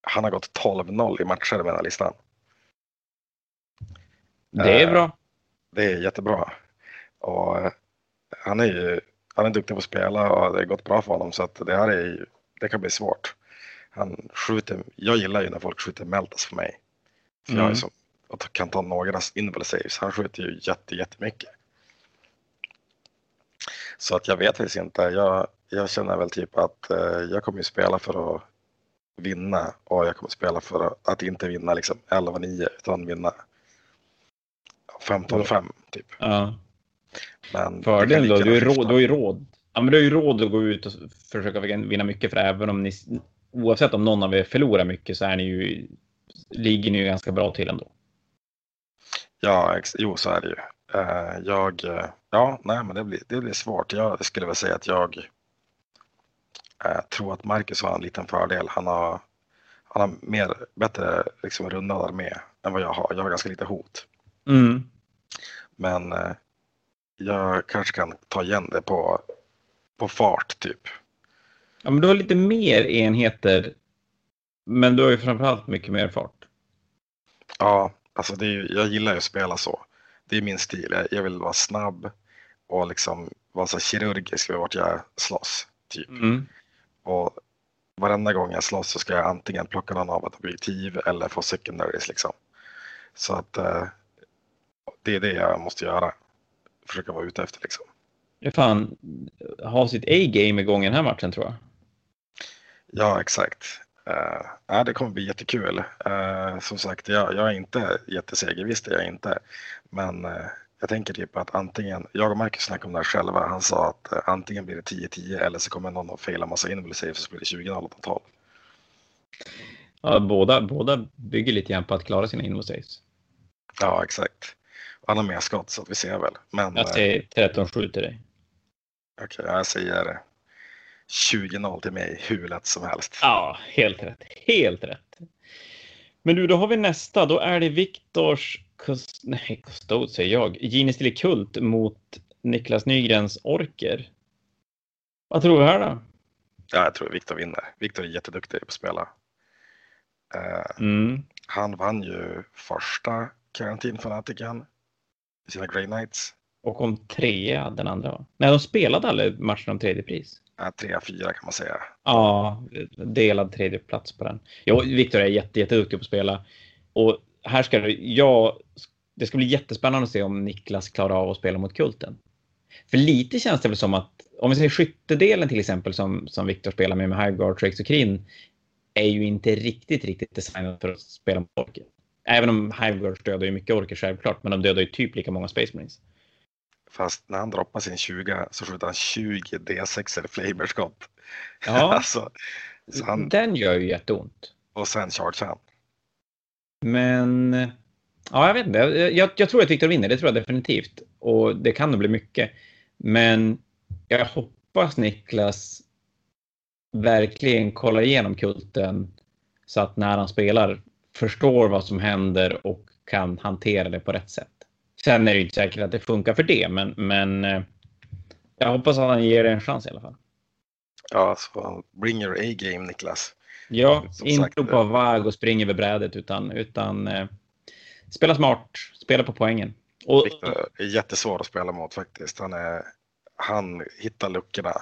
han har gått 12-0 i matcher med den här listan. Det är bra. Eh, det är jättebra. Och eh, han är ju han är duktig på att spela och det har gått bra för honom så att det här är det kan bli svårt. Han skjuter, jag gillar ju när folk skjuter Meltas för mig. För mm. jag är som, och kan ta några invul saves. Han skjuter ju jätte, jättemycket. Så att jag vet faktiskt inte. Jag, jag känner väl typ att eh, jag kommer ju spela för att vinna och jag kommer spela för att, inte vinna liksom 11-9 utan vinna 15-5 typ. Ja. Men Fördelen då, du, är råd, du har ju råd. Ja, men du har ju råd att gå ut och försöka vinna mycket för även om ni, oavsett om någon av er förlorar mycket så är ni ju, ligger ni ju ganska bra till ändå. Ja, jo så är det ju. Uh, jag, uh, ja, nej men det blir, det blir svårt. Jag skulle väl säga att jag uh, tror att Marcus har en liten fördel. Han har, han har mer, bättre liksom rundad armé än vad jag har. Jag har ganska lite hot. Mm. Men jag kanske kan ta igen det på, på fart typ. Ja, men du har lite mer enheter. Men du har ju framförallt mycket mer fart. Ja, alltså det är, jag gillar ju att spela så. Det är min stil. Jag, vill vara snabb och liksom vara så kirurgisk vid vart jag slåss. Typ. Mm. Och varenda gång jag slåss så ska jag antingen plocka någon av ett objektiv eller få secondaries liksom. Så att eh, det är det jag måste göra försöka vara ute efter. Liksom. Fan, ha sitt A-game igång i den här matchen tror jag. Ja, exakt. Uh, det kommer bli jättekul. Uh, som sagt, jag, jag är inte jätteseger, visst är jag inte. Men uh, jag tänker typ att antingen, jag och Marcus snackade om det här själva, han sa att uh, antingen blir det 10-10 eller så kommer någon att faila massa invul saves så blir det 20-0 totalt. Ja, båda, båda bygger lite grann på att klara sina invul saves. Ja, exakt. Han har mer skott så vi ser väl. Men, jag säger 13-7 till dig. Okej, okay, jag säger 20-0 till mig hur lätt som helst. Ja, helt rätt. Helt rätt. Men du, då har vi nästa. Då är det Viktors Kust... Nej, Kustod säger jag. Gini Kult mot Niklas Nygrens Orker. Vad tror vi här då? Ja, jag tror Viktor vinner. Viktor är jätteduktig på att spela. Eh, Mm. Han vann ju första Quarantine Fanatiken i sina Grey Knights. Och kom trea den andra. va? Nej, de spelade aldrig matchen om tredje pris. Äh, trea, fyra kan man säga. Ja, delad tredje plats på den. Jo, Viktor är jätte, jätteduktig på att spela. Och här ska det, ja, det ska bli jättespännande att se om Niklas klarar av att spela mot Kulten. För lite känns det väl som att, om vi säger skyttedelen till exempel som, som Viktor spelar med med Highguard, Trix och Krin, är ju inte riktigt, riktigt designad för att spela mot orker. Även om Highguard dödar ju mycket orker självklart, men de dödar ju typ lika många Space Marines. Fast när han droppar sin 20 så skjuter han 20 D6 eller flamerskott. Ja, alltså, så han, den gör ju jätteont. och sen charge han. Men ja, jag vet inte. Jag, jag tror att Viktor vinner, det tror jag definitivt. Och det kan nog bli mycket. Men jag hoppas Niklas verkligen kollar igenom kulten så att när han spelar förstår vad som händer och kan hantera det på rätt sätt. Sen är det inte säkert att det funkar för det, men, men eh, jag hoppas att han ger det en chans i alla fall. Ja, så bring your A-game Niklas. Ja, Som inte ropa vag och springa över brädet utan, utan eh, spela smart, spela på poängen. Och, Victor är jättesvår att spela mot faktiskt. Han, är, han hittar luckorna.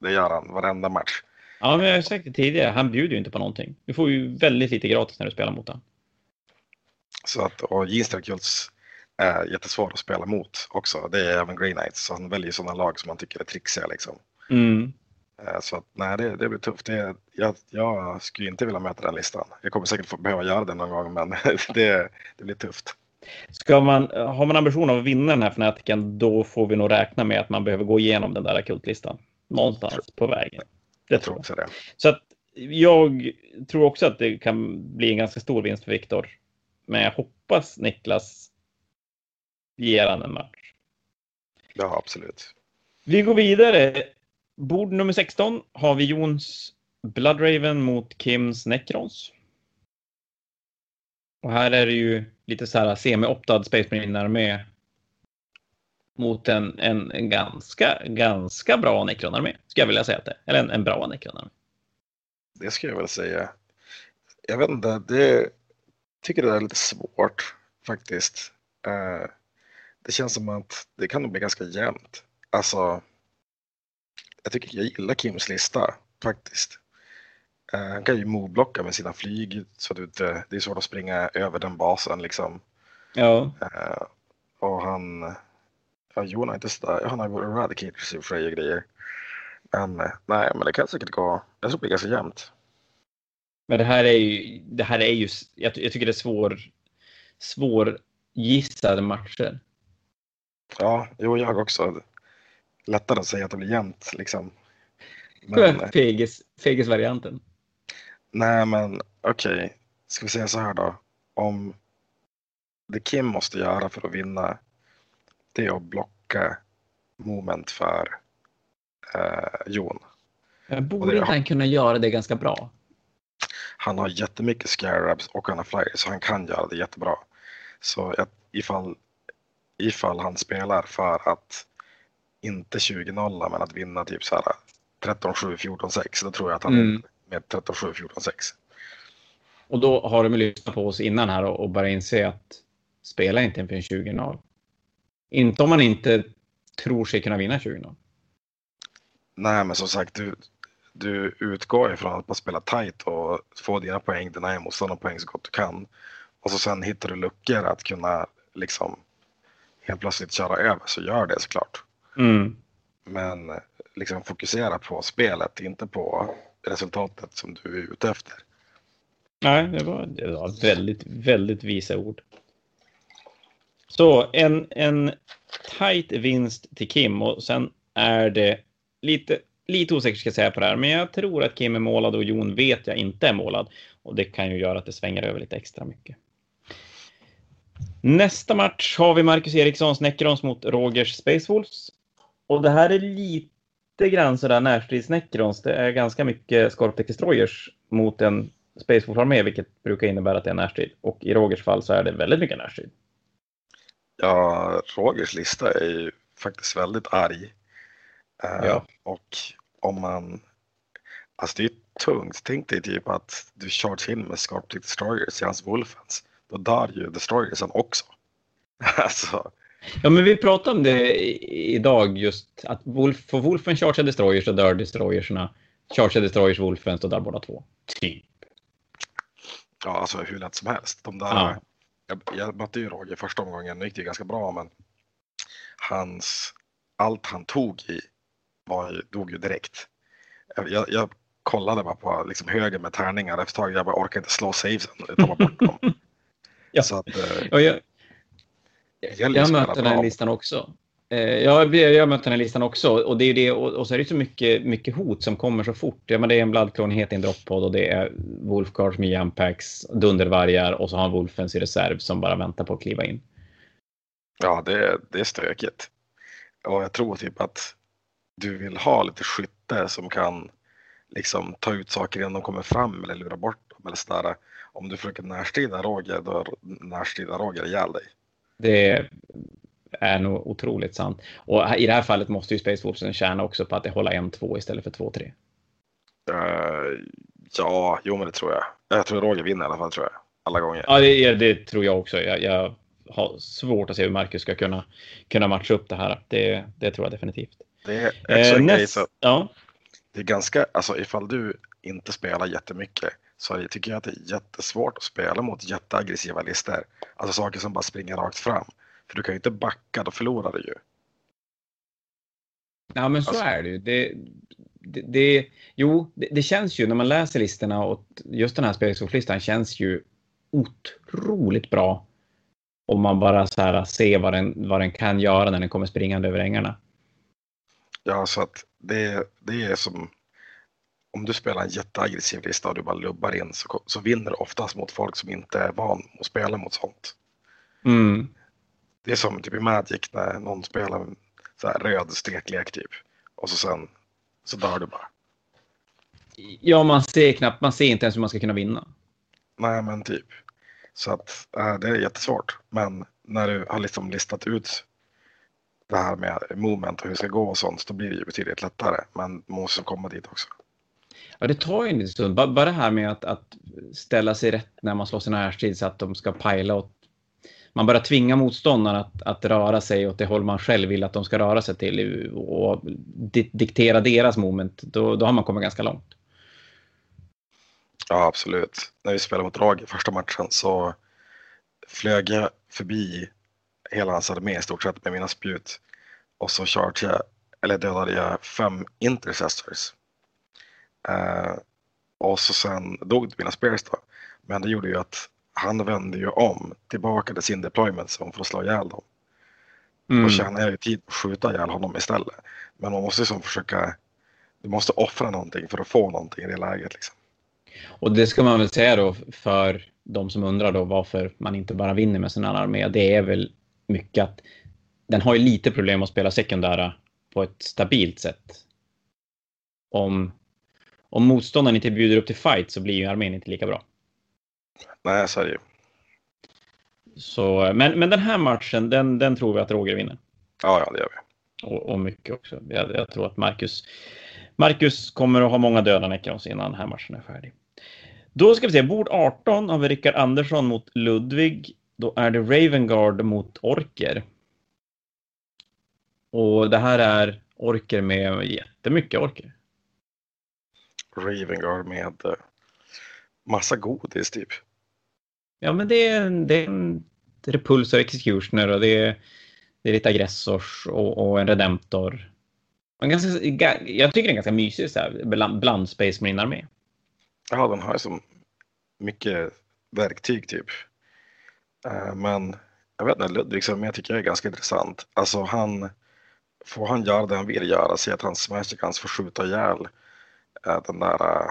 Det gör han varenda match. ja, men jag har sagt det tidigare, han bjuder ju inte på någonting. Du får ju väldigt lite gratis när du spelar mot honom. Så att, och Jeanstrekults är jättesvår att spela mot också. Det är även Grey Knights. Så han väljer sådana lag som han tycker är trixiga liksom. Mm. Eh, Så att, nej, det, det blir tufft. Det, jag, jag skulle inte vilja möta den listan. Jag kommer säkert få behöva göra det någon gång, men det, det blir tufft. Ska man, har man ambition att vinna den här Fanatiken, då får vi nog räkna med att man behöver gå igenom den där kultlistan. Någonstans på vägen. Det Jag tror tror jag. också det. Så att jag tror också att det kan bli en ganska stor vinst för Viktor. Men jag hoppas Niklas ger han en match. Ja, absolut. Vi går vidare. Bord nummer 16 har vi Jons Bloodraven mot Kims Necrons. Och här är det ju lite så här semi-optad Space Marine med mot en, en, en ganska, ganska bra Necron-armé. Ska jag vilja säga att det Eller en, en bra Necron-armé. Det skulle jag väl säga. Jag vet inte, det tycker det är lite svårt faktiskt. Eh, Det känns som att det kan nog bli ganska jämnt. Alltså, jag tycker jag gillar Kims lista faktiskt. Eh, Han kan ju moveblocka med sina flyg så att inte, det är svårt att springa över den basen liksom. Ja, Eh, Och han, ja Jon har inte sådär, han har ju eradicators i och grejer. Men eh, nej, men det kan säkert gå, jag tror det blir ganska jämnt. men det här är ju, det här är ju, jag, jag tycker det är svår, svår gissade matcher. Ja, jo jag också. Lättare att säga att det blir jämnt liksom. Men, eh, Fegis, Fegis-varianten. nej men okej, ska vi säga så här då. Om det Kim måste göra för att vinna det är att blocka moment för eh, Jon. Men Borde det- inte han kunna göra det ganska bra? Han har jättemycket scarabs och han har flyers så han kan göra det jättebra. Så att ifall, ifall han spelar för att inte 20-0 men att vinna typ så här 13-7, 14-6 då tror jag att han Mm. vinner med 13-7, 14-6. Och då har de lyssnat på oss innan här och, bara inse att spela inte inför en 20-0. Inte om man inte tror sig kunna vinna 20-0. Nej men som sagt du, du utgår ifrån att man spelar tight och får dina poäng, dina motståndarna poäng så gott du kan. Och så sen hittar du luckor att kunna liksom helt plötsligt köra över så gör det såklart. Mm. Men eh, liksom fokusera på spelet, inte på resultatet som du är ute efter. Nej, det var, det var väldigt, väldigt visa ord. Så en, en tight vinst till Kim och sen är det lite, lite osäkert ska jag säga på det här, men jag tror att Kim är målad och Jon vet jag inte är målad. Och det kan ju göra att det svänger över lite extra mycket. Nästa match har vi Marcus Erikssons Necrons mot Rogers Space Wolves. Och det här är lite grann sådär närstrids-Necrons. Det är ganska mycket Scorptec Destroyers mot en Space Wolf-armé, vilket brukar innebära att det är närstrid. Och i Rogers fall så är det väldigt mycket närstrid. Ja, Rogers lista är ju faktiskt väldigt arg. Eh, Ja. Och om man, alltså det är, tungt. Tänk dig typ att du charge in med Scarptic Destroyers i hans Wolfens. Då dör ju Destroyersen också. alltså. Ja, men vi pratade om det idag just att Wolf, får Wolfen charge Destroyers så dör Destroyerserna. Charge Destroyers Wolfen så dör båda två. Typ. Ja, alltså hur lätt som helst. De där, ja. jag, jag mötte ju Roger första omgången, det gick det ganska bra men hans, allt han tog i var, dog ju direkt. Jag, jag kollade bara på liksom höger med tärningar efter ett tag. Jag bara orkar inte slå savesen. Tar bort dem. ja. Så att, eh, jag, jag, jag mötte den här listan också. Eh, jag, jag mötte den här listan också och det är det och, och så är det så mycket, mycket hot som kommer så fort. Ja, men det är en Bloodclone i en droppod och det är Wolfguards med Jampacks, Dundervargar och så har han Wolfens i reserv som bara väntar på att kliva in. Ja, det, det är stökigt. Och jag tror typ att du vill ha lite skytte som kan liksom ta ut saker innan de kommer fram eller lura bort dem eller sådär. Om du försöker närstrida Roger, då närstrida Roger ihjäl dig. Det är nog otroligt sant. Och i det här fallet måste ju Space Wolfsen tjäna också på att det håller 1-2 istället för 2-3. Uh, eh, ja, jo men det tror jag. Jag tror Roger vinner i alla fall tror jag. Alla gånger. Ja, det, det tror jag också. Jag, jag, har svårt att se hur Marcus ska kunna, kunna matcha upp det här. Det, det tror jag definitivt. Det är också eh, en grej så ja. Det är ganska, alltså ifall du inte spelar jättemycket så tycker jag att det är jättesvårt att spela mot jätteaggressiva listor. Alltså saker som bara springer rakt fram. För du kan ju inte backa, då förlorar du ju. Ja, men så alltså. är det ju. Det, det, det, jo, det, det, känns ju när man läser listorna och just den här spelexportlistan känns ju otroligt bra. Om man bara så här ser vad den, vad den kan göra när den kommer springande över ängarna. Ja, så att det, det är som om du spelar en jätteaggressiv lista och du bara lubbar in så, så vinner du oftast mot folk som inte är van att spela mot sånt. Mm. Det är som typ i Magic när någon spelar så här röd steklek typ och så sen så dör du bara. Ja, man ser knappt, man ser inte ens hur man ska kunna vinna. Nej, men typ. Så att äh, det är jättesvårt. Men när du har liksom listat ut det här med moment och hur det ska gå och sånt, då blir det ju betydligt lättare. Men man måste komma dit också. Ja, det tar ju en liten stund. Bara det här med att, att ställa sig rätt när man slår sina härstid så att de ska pajla åt man börjar tvinga motståndarna att, att röra sig åt det håll man själv vill att de ska röra sig till och diktera deras moment, då, då har man kommit ganska långt. Ja, absolut. När vi spelade mot Roger första matchen så flög jag förbi hela hans armé i stort sett med mina spjut. Och så körde jag, eller dödade jag fem intercessors. Uh, och så sen dog mina spears då. Men det gjorde ju att han vände ju om tillbaka till sin deployment zone för att slå ihjäl dem. Mm. Då tjänar jag ju tid att skjuta ihjäl honom istället. Men man måste liksom försöka, du måste offra någonting för att få någonting i det läget. Liksom. Och det ska man väl säga då för de som undrar då varför man inte bara vinner med sin armé. Det är väl mycket att den har ju lite problem att spela sekundära på ett stabilt sätt. Om, om motståndaren inte bjuder upp till fight så blir ju armén inte lika bra. Nej, så är det ju. Så, men, men den här matchen, den, den tror vi att Roger vinner. Ja, ja det gör vi. Och, och mycket också. Jag, jag, tror att Marcus, Marcus kommer att ha många döda Necrons innan den här matchen är färdig. Då ska vi se, bord 18 har vi Rickard Andersson mot Ludvig. Då är det Ravengard mot Orker. Och det här är orker med jättemycket orker. Ravengard med eh, massa godis typ. Ja, men det är, det är en repulsor executioner och det är, det är lite aggressors och, och en redemptor. En ganska, jag tycker det är ganska mysig så här, bland, bland Space Marine-armé. Ja, den har så mycket verktyg typ. Uh, men jag vet inte, Ludvigs armé tycker jag är ganska intressant. Alltså han, får han göra det han vill göra, se att hans smashicans får skjuta ihjäl uh, den där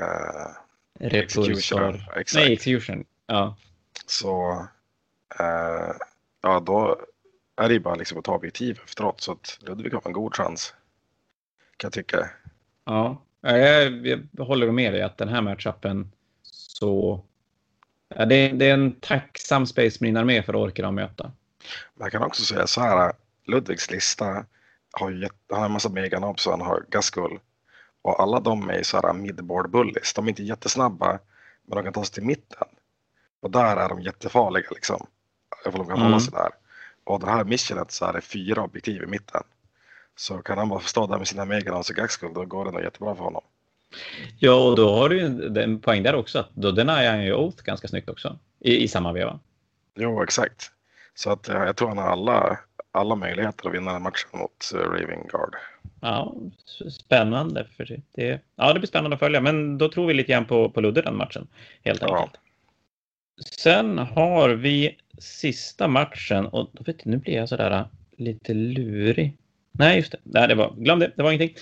uh, Repulsor. Nej, execution. Ja. Så eh, ja, då är det ju bara liksom att ta objektiv efteråt så att Ludvig har en god chans. Kan jag tycka. Ja, jag, jag håller med dig att den här matchupen så ja, det, det, är en tacksam Space Marine-armé för Orker att möta. Man kan också säga så här. Ludvigs lista har ju han har en massa meganobs och han har Gaskull. Och alla de är så här midboard bullies. De är inte jättesnabba, men de kan ta sig till mitten. Och där är de jättefarliga liksom. Ifall de kan Mm. hålla sig där. Och det här missionet så är det fyra objektiv i mitten. Så kan han bara stå där med sina megalons och gaxkull, då går det nog jättebra för honom. Ja, och då har du ju en poäng där också. Att då denar han ju Oath ganska snyggt också. I, i samma veva. Jo, exakt. Så att jag tror han har alla, alla möjligheter att vinna den matchen mot uh, Raving Guard. Ja, spännande. För det. ja, det blir spännande att följa. Men då tror vi lite grann på, på Ludde den matchen. Helt Ja. enkelt. Sen har vi sista matchen. Och då vet nu blir jag sådär äh, lite lurig. Nej, just det. Nej, det var, glöm det. Det var ingenting.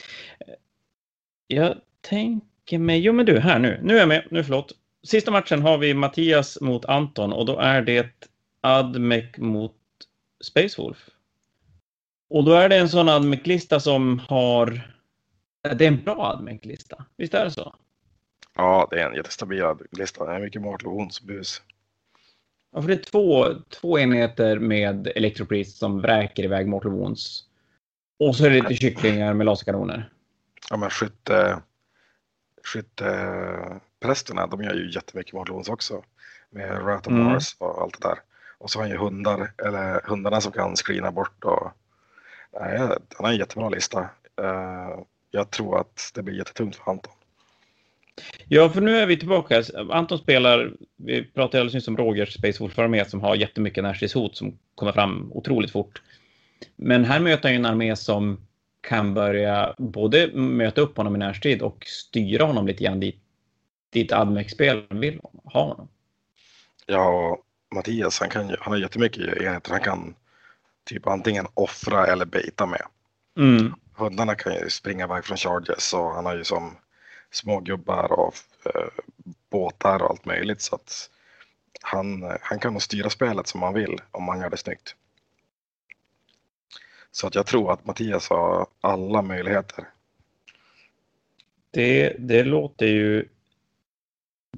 Jag tänker mig... Jo, men du, här nu. Nu är jag med. Nu, förlåt. Sista matchen har vi Mattias mot Anton och då är det Admec mot Space Wolf. Och då är det en sån Admec-lista som har... Det är en bra Admec-lista. Visst är det så? Ja, det är en jättestabil lista. Det är mycket Mortal Wounds bus. Ja, för det är två, två enheter med Electropriest som vräker iväg Wounds. Och så är det lite kycklingar med laserkanoner. Ja, men skytte, skytteprästerna, de gör ju jättemycket Wounds också. Med Rat of Mm. Och allt det där. Och så har han ju hundar, eller hundarna som kan screena bort och... Nej, han har en jättebra lista. Eh, jag tror att det blir jättetungt för Anton. Ja, för nu är vi tillbaka. Anton spelar, vi pratade alldeles nyss om Rogers Space Wolf-armé som har jättemycket närstridshot som kommer fram otroligt fort. Men här möter han ju en armé som kan börja både möta upp honom i närstrid och styra honom lite grann dit, dit Admec-spel vill ha honom. Ja, Mattias, han, kan han har jättemycket enheter. Han kan typ antingen offra eller baita med. Mm. Hundarna kan ju springa iväg från charges och han har ju som små gubbar och eh, båtar och allt möjligt så att han, han kan nog styra spelet som han vill om han gör det snyggt. Så att jag tror att Mattias har alla möjligheter. Det, det låter ju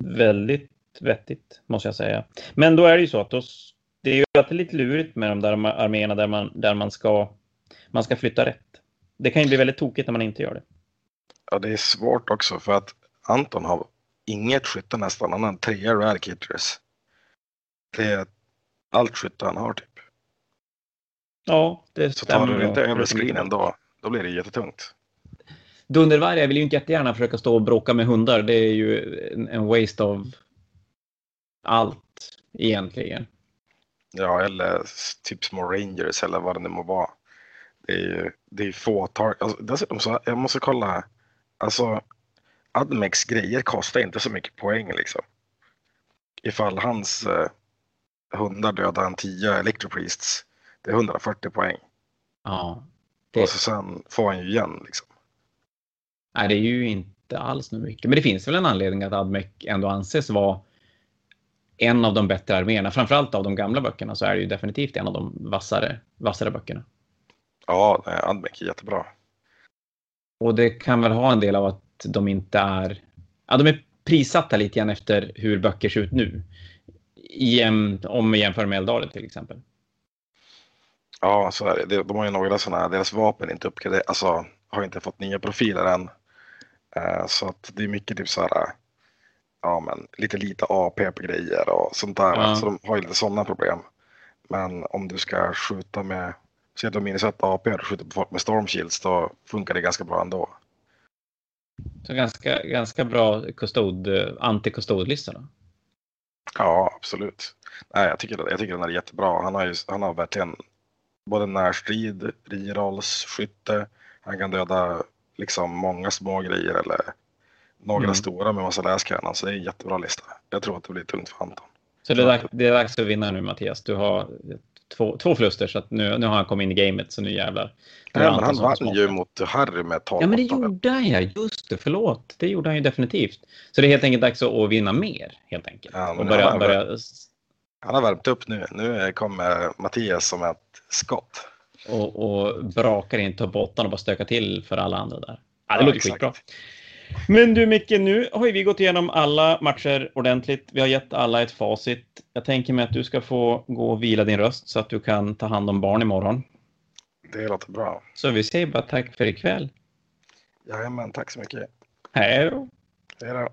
väldigt vettigt, måste jag säga. Men då är det ju så att då, s- det är lite lurigt med de där arm- arméerna där man, där man ska, man ska flytta rätt. Det kan ju bli väldigt tokigt när man inte gör det. Ja, det är svårt också för att Anton har inget skytte nästan. Han har tre rare kitters. Det är allt skytte han har typ. Ja, det Så tar du inte över screenen då, då blir det jättetungt. Dundervargar vill ju inte jättegärna försöka stå och bråka med hundar. Det är ju en, en waste of allt egentligen. Ja, eller typ små rangers eller vad det nu må vara. Det är ju det är få tar- alltså, Dessutom så, jag måste kolla. Alltså, Admex grejer kostar inte så mycket poäng liksom. Ifall hans eh, hundar dödar en 10 Electropriests, det är 140 poäng. Ja. Det, Och så sen får han ju igen liksom. nej, det är ju inte alls mycket. Men det finns väl en anledning att Admec ändå anses vara en av de bättre arméerna. Framförallt av de gamla böckerna så är det ju definitivt en av de vassare, vassare böckerna. Ja, nej, Admex är jättebra. Och det kan väl ha en del av att de inte är... Ja, de är prissatta lite grann efter hur böcker ser ut nu. I, om vi jämför med Eldaren till exempel. Ja, så är det. De- De har ju några sådana, deras vapen är inte uppgraderade, alltså har inte fått nya profiler än. Eh, Så att det är mycket typ så här, ja men lite lite AP på grejer och sånt där. Ja. Så de har ju lite sådana problem. Men om du ska skjuta med, säg att du har minus ett AP och skjuter på folk med storm shields då funkar det ganska bra ändå. Så ganska, ganska bra kustod, anti-kustodlista då. Ja, absolut. Nej, jag tycker, jag tycker den är jättebra. Han har, ju, han har verkligen både närstrid, rerolls, skytte. Han kan döda liksom många små grejer eller några Mm. stora med massa läskanon. Så det är en jättebra lista. Jag tror att det blir tungt för Anton. Så det är, dags, det är dags att vinna nu Mattias. Du har två, två förluster så att nu, nu har han kommit in i gamet så nu jävlar. Nej, men han vann ju mot Harry med 12 Ja men det gjorde han ja, just det, förlåt. Det gjorde han ju definitivt. Så det är helt enkelt dags att vinna mer helt enkelt. Ja, och börja, han har börja Han har värmt upp nu. Nu kommer Mattias som ett skott. och, och brakar in 8 och bara stöka till för alla andra där. Ja, det Ja, låter exakt. skitbra. Men du Micke, nu har ju vi gått igenom alla matcher ordentligt. Vi har gett alla ett facit. Jag tänker mig att du ska få gå och vila din röst så att du kan ta hand om barn imorgon. Det låter bra. Så vi säger bara tack för ikväll. Jajamän, tack så mycket. Hej då. Hej då.